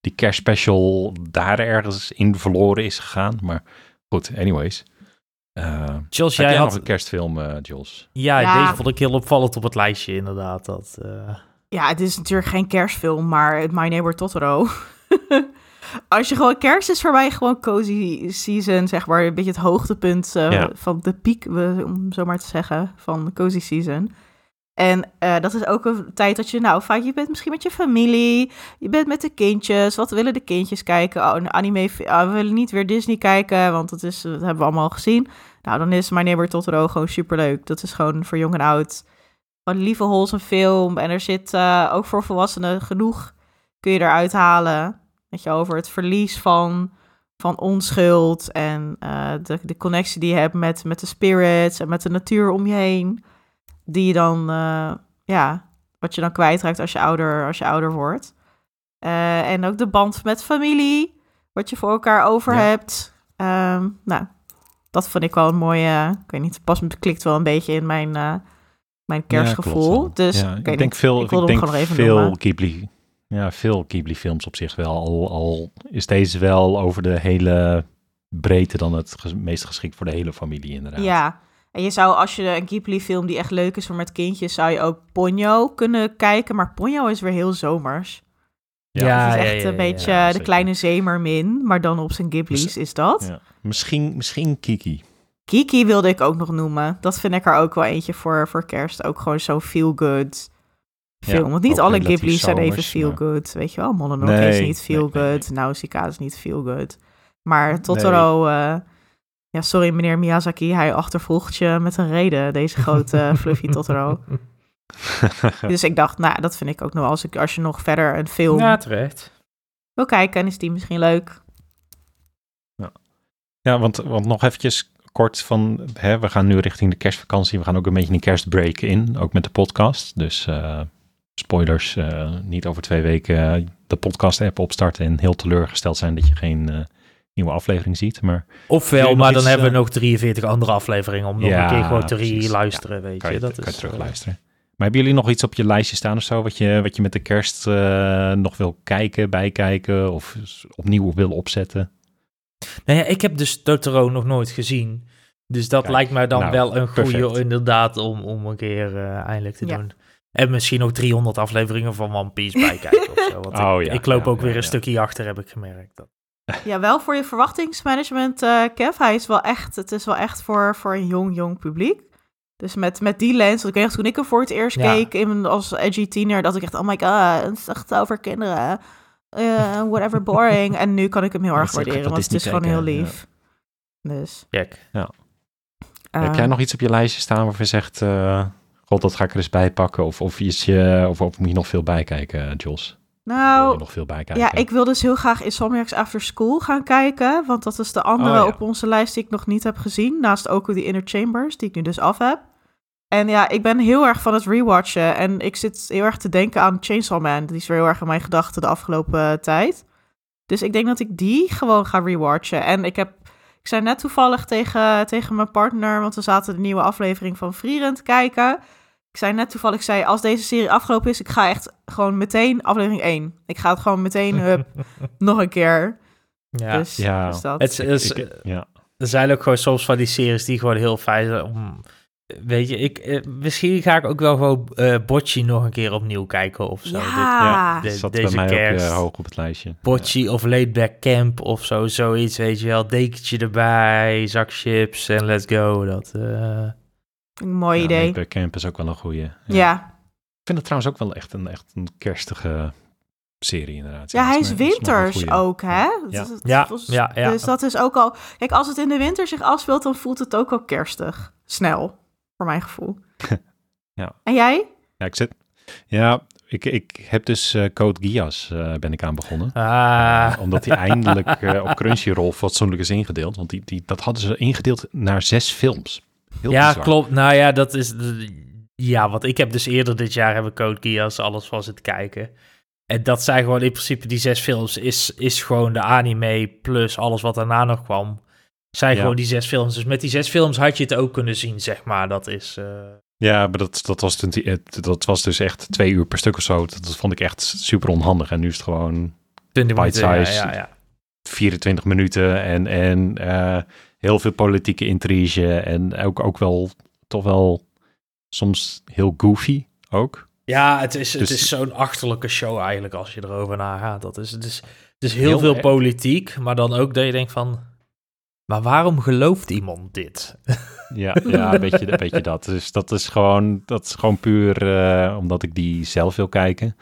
S1: die kerstspecial daar ergens in verloren is gegaan. Maar goed, anyways. Uh,
S3: Jules,
S1: jij,
S3: jij
S1: had
S3: had
S1: een kerstfilm, uh, Jules.
S3: Ja, ja, deze vond ik heel opvallend op het lijstje, inderdaad. Dat, uh...
S2: Ja, het is natuurlijk geen kerstfilm, maar My Neighbor Totoro. Als je gewoon kerst is voor mij gewoon cozy season, zeg maar. Een beetje het hoogtepunt uh, ja. van de piek, om zo maar te zeggen, van cozy season. En uh, dat is ook een tijd dat je, nou, vaak je bent misschien met je familie, je bent met de kindjes. Wat willen de kindjes kijken? Oh, een anime, oh, we willen niet weer Disney kijken, want dat, is, dat hebben we allemaal gezien. Nou, dan is My Neighbor Totoro gewoon superleuk. Dat is gewoon voor jong en oud een lieve wholesome film. En er zit uh, ook voor volwassenen genoeg kun je eruit halen. Weet je, over het verlies van, van onschuld en de, de connectie die je hebt met, met de spirits en met de natuur om je heen. Die je dan, uh, ja, wat je dan kwijtraakt als je ouder, als je ouder wordt. en ook de band met familie, wat je voor elkaar over hebt. Um, nou, dat vond ik wel een mooie, ik weet niet, pas klikt wel een beetje in mijn mijn kerstgevoel. dus
S1: ja, ik, denk veel, ik, ik denk veel Ghibli, ja, veel Ghibli films op zich wel. Al, al is deze wel over de hele breedte dan het meest geschikt voor de hele familie inderdaad.
S2: Ja, en je zou als je een Ghibli film die echt leuk is voor met kindjes, zou je ook Ponyo kunnen kijken. Maar Ponyo is weer heel zomers. Ja, het is echt een beetje de kleine zeemermin, maar dan op zijn Ghibli's is dat.
S1: Misschien, misschien Kiki.
S2: Kiki wilde ik ook nog noemen. Dat vind ik er ook wel eentje voor, voor kerst. Ook gewoon zo feel good film. Want niet alle Ghibli's zijn even feel good. Weet je wel, Mononoke nee, is niet feel nee, good. Nee, Nausicaa is niet feel good. Maar Totoro... Uh, ja, sorry meneer Miyazaki, hij achtervolgt je met een reden, deze grote fluffy Totoro. dus ik dacht, nou, dat vind ik ook nog als, ik, als je nog verder een film
S3: ja, terecht.
S2: wil kijken, is die misschien leuk.
S1: Ja, ja want, want nog eventjes kort van, hè, we gaan nu richting de kerstvakantie. We gaan ook een beetje een kerstbreak in, ook met de podcast. Dus uh, spoilers, uh, niet over twee weken de podcast-app opstarten en heel teleurgesteld zijn dat je geen uh, nieuwe aflevering ziet. Maar
S3: Ofwel, maar dan hebben we nog 43 andere afleveringen om nog een keer gewoon te re-luisteren, ja, weet je.
S1: je.
S3: Dat
S1: kan is, je terugluisteren. Maar hebben jullie nog iets op je lijstje staan of zo, wat je, wat je met de kerst nog wil kijken, bijkijken of opnieuw wil opzetten?
S3: Nou ja, ik heb dus Totoro nog nooit gezien. Dus dat lijkt mij dan nou, wel een goede inderdaad om, om een keer uh, eindelijk te doen. En misschien ook 300 afleveringen van One Piece bijkijken of zo. Want oh, ik, ja, ik, loop ook weer een stukje achter, heb ik gemerkt. Dat.
S2: Ja, wel voor je verwachtingsmanagement, uh, Kev. Hij is wel echt, het is wel echt voor, voor een jong, jong publiek. Dus met, met die lens, ik weet toen ik hem voor het eerst keek in, als edgy tiener, dat ik echt, oh my god, het is echt over kinderen. Uh, whatever, boring. en nu kan ik hem heel erg waarderen, want het is gewoon heel lief. Dus.
S1: Ja. Heb jij nog iets op je lijstje staan waarvan je zegt, uh, god, dat ga ik er eens bij pakken? Of, of, is je, of, of moet je nog veel bijkijken, Jos?
S2: Nou,
S1: nog veel bijkijken?
S2: ja, ik wil dus heel graag Insomniacs After School gaan kijken. Want dat is de andere oh, op onze lijst die ik nog niet heb gezien. Naast ook die Inner Chambers, die ik nu dus af heb. En ja, ik ben heel erg van het rewatchen. En ik zit heel erg te denken aan Chainsaw Man. Die is weer heel erg in mijn gedachten de afgelopen tijd. Dus ik denk dat ik die gewoon ga rewatchen. En ik heb ik zei net toevallig tegen, tegen mijn partner, want we zaten de nieuwe aflevering van Frierend kijken. Ik zei net toevallig, ik zei, als deze serie afgelopen is, ik ga echt gewoon meteen aflevering 1. Ik ga het gewoon meteen hup, nog een keer.
S3: Ja, dus, ja. Dus dat. Het is, ja. Er zijn ook gewoon soms van die series die gewoon heel fijn zijn om Weet je, ik, eh, misschien ga ik ook wel gewoon uh, Bocci nog een keer opnieuw kijken of zo.
S2: Ja,
S1: Dit, ja zat deze bij mij kerst. ook uh, hoog op het lijstje.
S3: Bocci of Laidback Camp of zo, zoiets, weet je wel. Dekentje erbij, zak chips en let's go. Dat,
S2: een mooi idee.
S1: Laidback Camp is ook wel een goeie. Ja.
S2: ja.
S1: Ik vind het trouwens ook wel echt een, echt een kerstige serie inderdaad.
S2: Ja, hij is winters ook, hè?
S3: Ja. Ja. ja, ja,
S2: Dus dat is ook al... Kijk, als het in de winter zich afspeelt, dan voelt het ook al kerstig. Snel voor mijn gevoel.
S1: ja.
S2: En jij?
S1: Ja, ik zit. Ja, ik, ik heb dus uh, Code Geass uh, ben ik aan begonnen.
S3: Ah.
S1: Uh, omdat hij eindelijk uh, op Crunchyroll fatsoenlijk is ingedeeld. Want die, die, dat hadden ze ingedeeld naar zes films.
S3: Heel ja, klopt. Nou ja, dat is... Ja, want ik heb dus eerder dit jaar hebben Code Geass alles van zitten kijken. En dat zijn gewoon in principe die zes films. Is, is gewoon de anime plus alles wat daarna nog kwam zijn gewoon die zes films. Dus met die zes films had je het ook kunnen zien, zeg maar. Dat is... Uh...
S1: Ja, maar dat, dat, was, dat was dus echt twee uur per stuk of zo. Dat, vond ik echt super onhandig. En nu is het gewoon bite size, ja, ja, ja. 24 minuten en, en uh, heel veel politieke intrige. En ook, ook wel, toch wel soms heel goofy ook.
S3: Ja, het is, dus, het is zo'n achterlijke show eigenlijk als je erover nagaat. Dat is, het, is, het is heel, heel veel politiek, maar dan ook dat je denkt van maar waarom gelooft iemand dit?
S1: Ja, ja een, beetje, een beetje dat. Dus dat is gewoon, dat is gewoon puur uh, omdat ik die zelf wil kijken.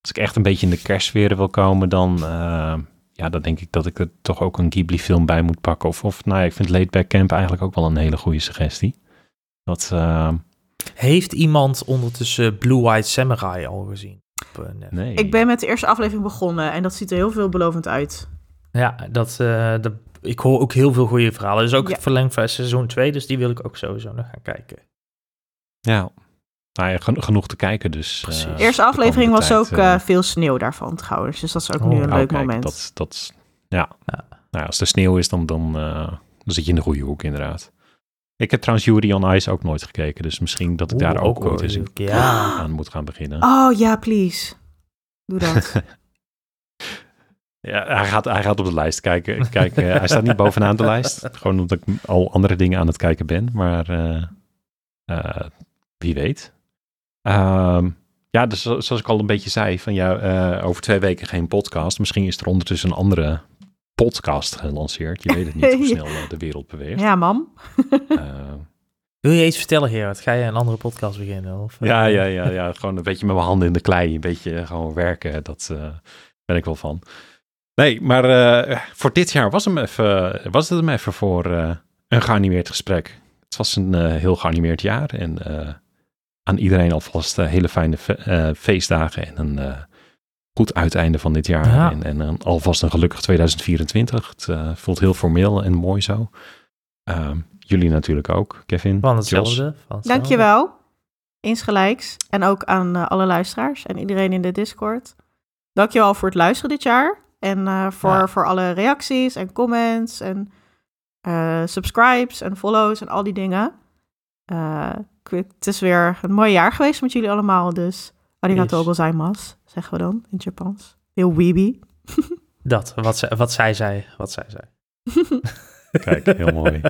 S1: Als ik echt een beetje in de kerstsfeer wil komen, dan, uh, ja, dan denk ik dat ik er toch ook een Ghibli-film bij moet pakken. Of, of nou ja, ik vind Laid Back Camp eigenlijk ook wel een hele goede suggestie. Dat, uh,
S3: Heeft iemand ondertussen Blue White Samurai al gezien? Uh,
S1: nee.
S2: Ik ben met de eerste aflevering begonnen en dat ziet er heel veelbelovend uit.
S3: Ja, dat, uh, dat, ik hoor ook heel veel goede verhalen. Dus ook
S2: Ja.
S3: het verlengd van seizoen 2, dus die wil ik ook sowieso nog gaan kijken.
S1: Ja, nou ja, genoeg te kijken dus.
S3: Precies.
S1: eh,
S2: De eerste aflevering was ook
S1: eh,
S2: eh, veel sneeuw daarvan trouwens. Dus dat is ook
S3: Oh,
S2: nu een
S1: oh,
S2: leuk
S1: kijk,
S2: moment.
S1: Dat, dat, ja.
S3: Ja.
S1: Nou, ja, als er sneeuw is, dan, dan, eh, dan zit je in de goede hoek inderdaad. Ik heb trouwens Yuri on Ice ook nooit gekeken. Dus misschien dat ik daar ook, ooit eens
S3: leuk. Ja.
S1: aan moet gaan beginnen.
S2: Oh ja, please. Doe dat.
S1: Ja, hij gaat, hij gaat op de lijst kijken. Kijk, eh, hij staat niet bovenaan de lijst. Gewoon omdat ik al andere dingen aan het kijken ben. Maar eh, eh, wie weet. Ehm, ja, dus zo- zoals ik al een beetje zei, van ja, eh, over twee weken geen podcast. Misschien is er ondertussen een andere podcast gelanceerd. Je weet het niet hoe snel eh, de wereld beweegt.
S2: ja, mam.
S1: Eh,
S3: Wil je iets vertellen, Gerard? Ga je een andere podcast beginnen? Of, eh,
S1: ja, ja, ja, ja, gewoon een beetje met mijn handen in de klei. Een beetje gewoon werken, dat eh, ben ik wel van. Nee, maar eh, voor dit jaar was, hem even, was het hem even voor eh, een geanimeerd gesprek. Het was een eh, heel geanimeerd jaar en eh, aan iedereen alvast eh, hele fijne fe- eh, feestdagen en een eh, goed uiteinde van dit jaar.
S3: Ja.
S1: En, en een- alvast een gelukkig 2024. Het eh, voelt heel formeel en mooi zo. Ehm, jullie natuurlijk ook, Kevin.
S3: Van
S1: Jos.
S3: hetzelfde. Van hetzelfde.
S2: Dankjewel. Insgelijks. En ook aan alle luisteraars en iedereen in de Discord. Dankjewel voor het luisteren dit jaar. En eh, voor,
S3: Ja.
S2: voor alle reacties en comments en eh, subscribes en follows en al die dingen. Eh, het is weer een mooi jaar geweest met jullie allemaal. Dus arigato
S3: Yes.
S2: gozaimasu, zeggen we dan in het Japans. Heel weeby.
S3: Dat, wat, ze, wat zij zei. Wat zij zei.
S1: Kijk, heel mooi.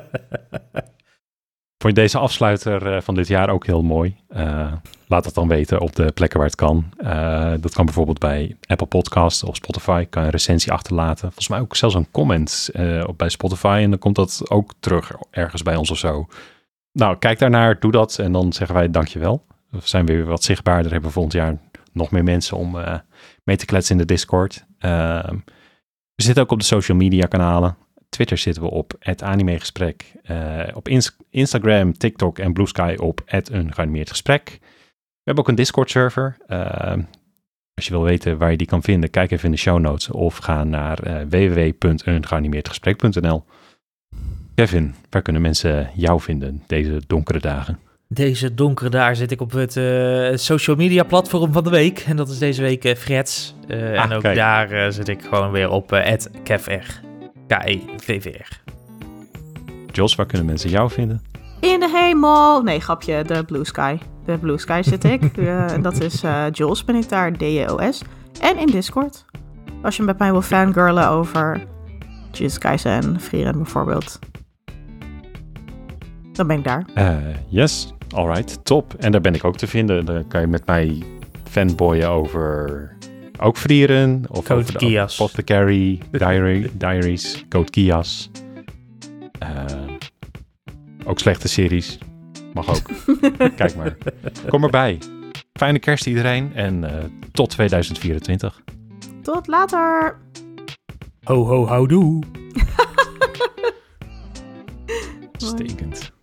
S1: Vond je deze afsluiter eh, van dit jaar ook heel mooi? Eh, laat het dan weten op de plekken waar het kan. Eh, dat kan bijvoorbeeld bij Apple Podcasts of Spotify. Kan je een recensie achterlaten. Volgens mij ook zelfs een comment eh, op bij Spotify. En dan komt dat ook terug ergens bij ons of zo. Nou, kijk daarnaar, doe dat. En dan zeggen wij dankjewel. We zijn weer wat zichtbaarder. Hebben volgend jaar nog meer mensen om eh, mee te kletsen in de Discord. Ehm, we zitten ook op de social media kanalen. Twitter zitten we op het animegesprek. Eh, op Ins- Instagram, TikTok en Blue Sky op het een geanimeerd gesprek. We hebben ook een Discord server. Eh, als je wil weten waar je die kan vinden, kijk even in de show notes of ga naar eh www.eengeanimeerdgesprek.nl. Kevin, waar kunnen mensen jou vinden deze donkere dagen?
S3: Deze donkere daar zit ik op het eh, social media platform van de week. En dat is deze week eh Freds. Eh,
S1: Ah,
S3: en ook
S1: kijk.
S3: daar zit ik gewoon weer op eh @kevr. K-E-V-V-R.
S1: Jos, waar kunnen mensen jou vinden?
S2: In de hemel. Nee, grapje. De Blue Sky. De Blue Sky zit ik. Eh, en dat is eh Jules ben ik daar. D-J-O-S. En in Discord. Als je met mij wil fangirlen over Jujutsu Kaisen en Frieren bijvoorbeeld. Dan ben ik daar.
S1: Eh, yes, alright, top. En daar ben ik ook te vinden. Dan kan je met mij fanboyen over ook Vrieren. Of
S3: Code
S1: over de
S3: Geass.
S1: Apothecary Diary, Diaries, Code Kias. ook slechte series. Mag ook. Kijk maar. Kom erbij. Fijne kerst iedereen en eh, tot 2024.
S2: Tot later.
S3: Ho, ho, houdoe.
S1: Stekend.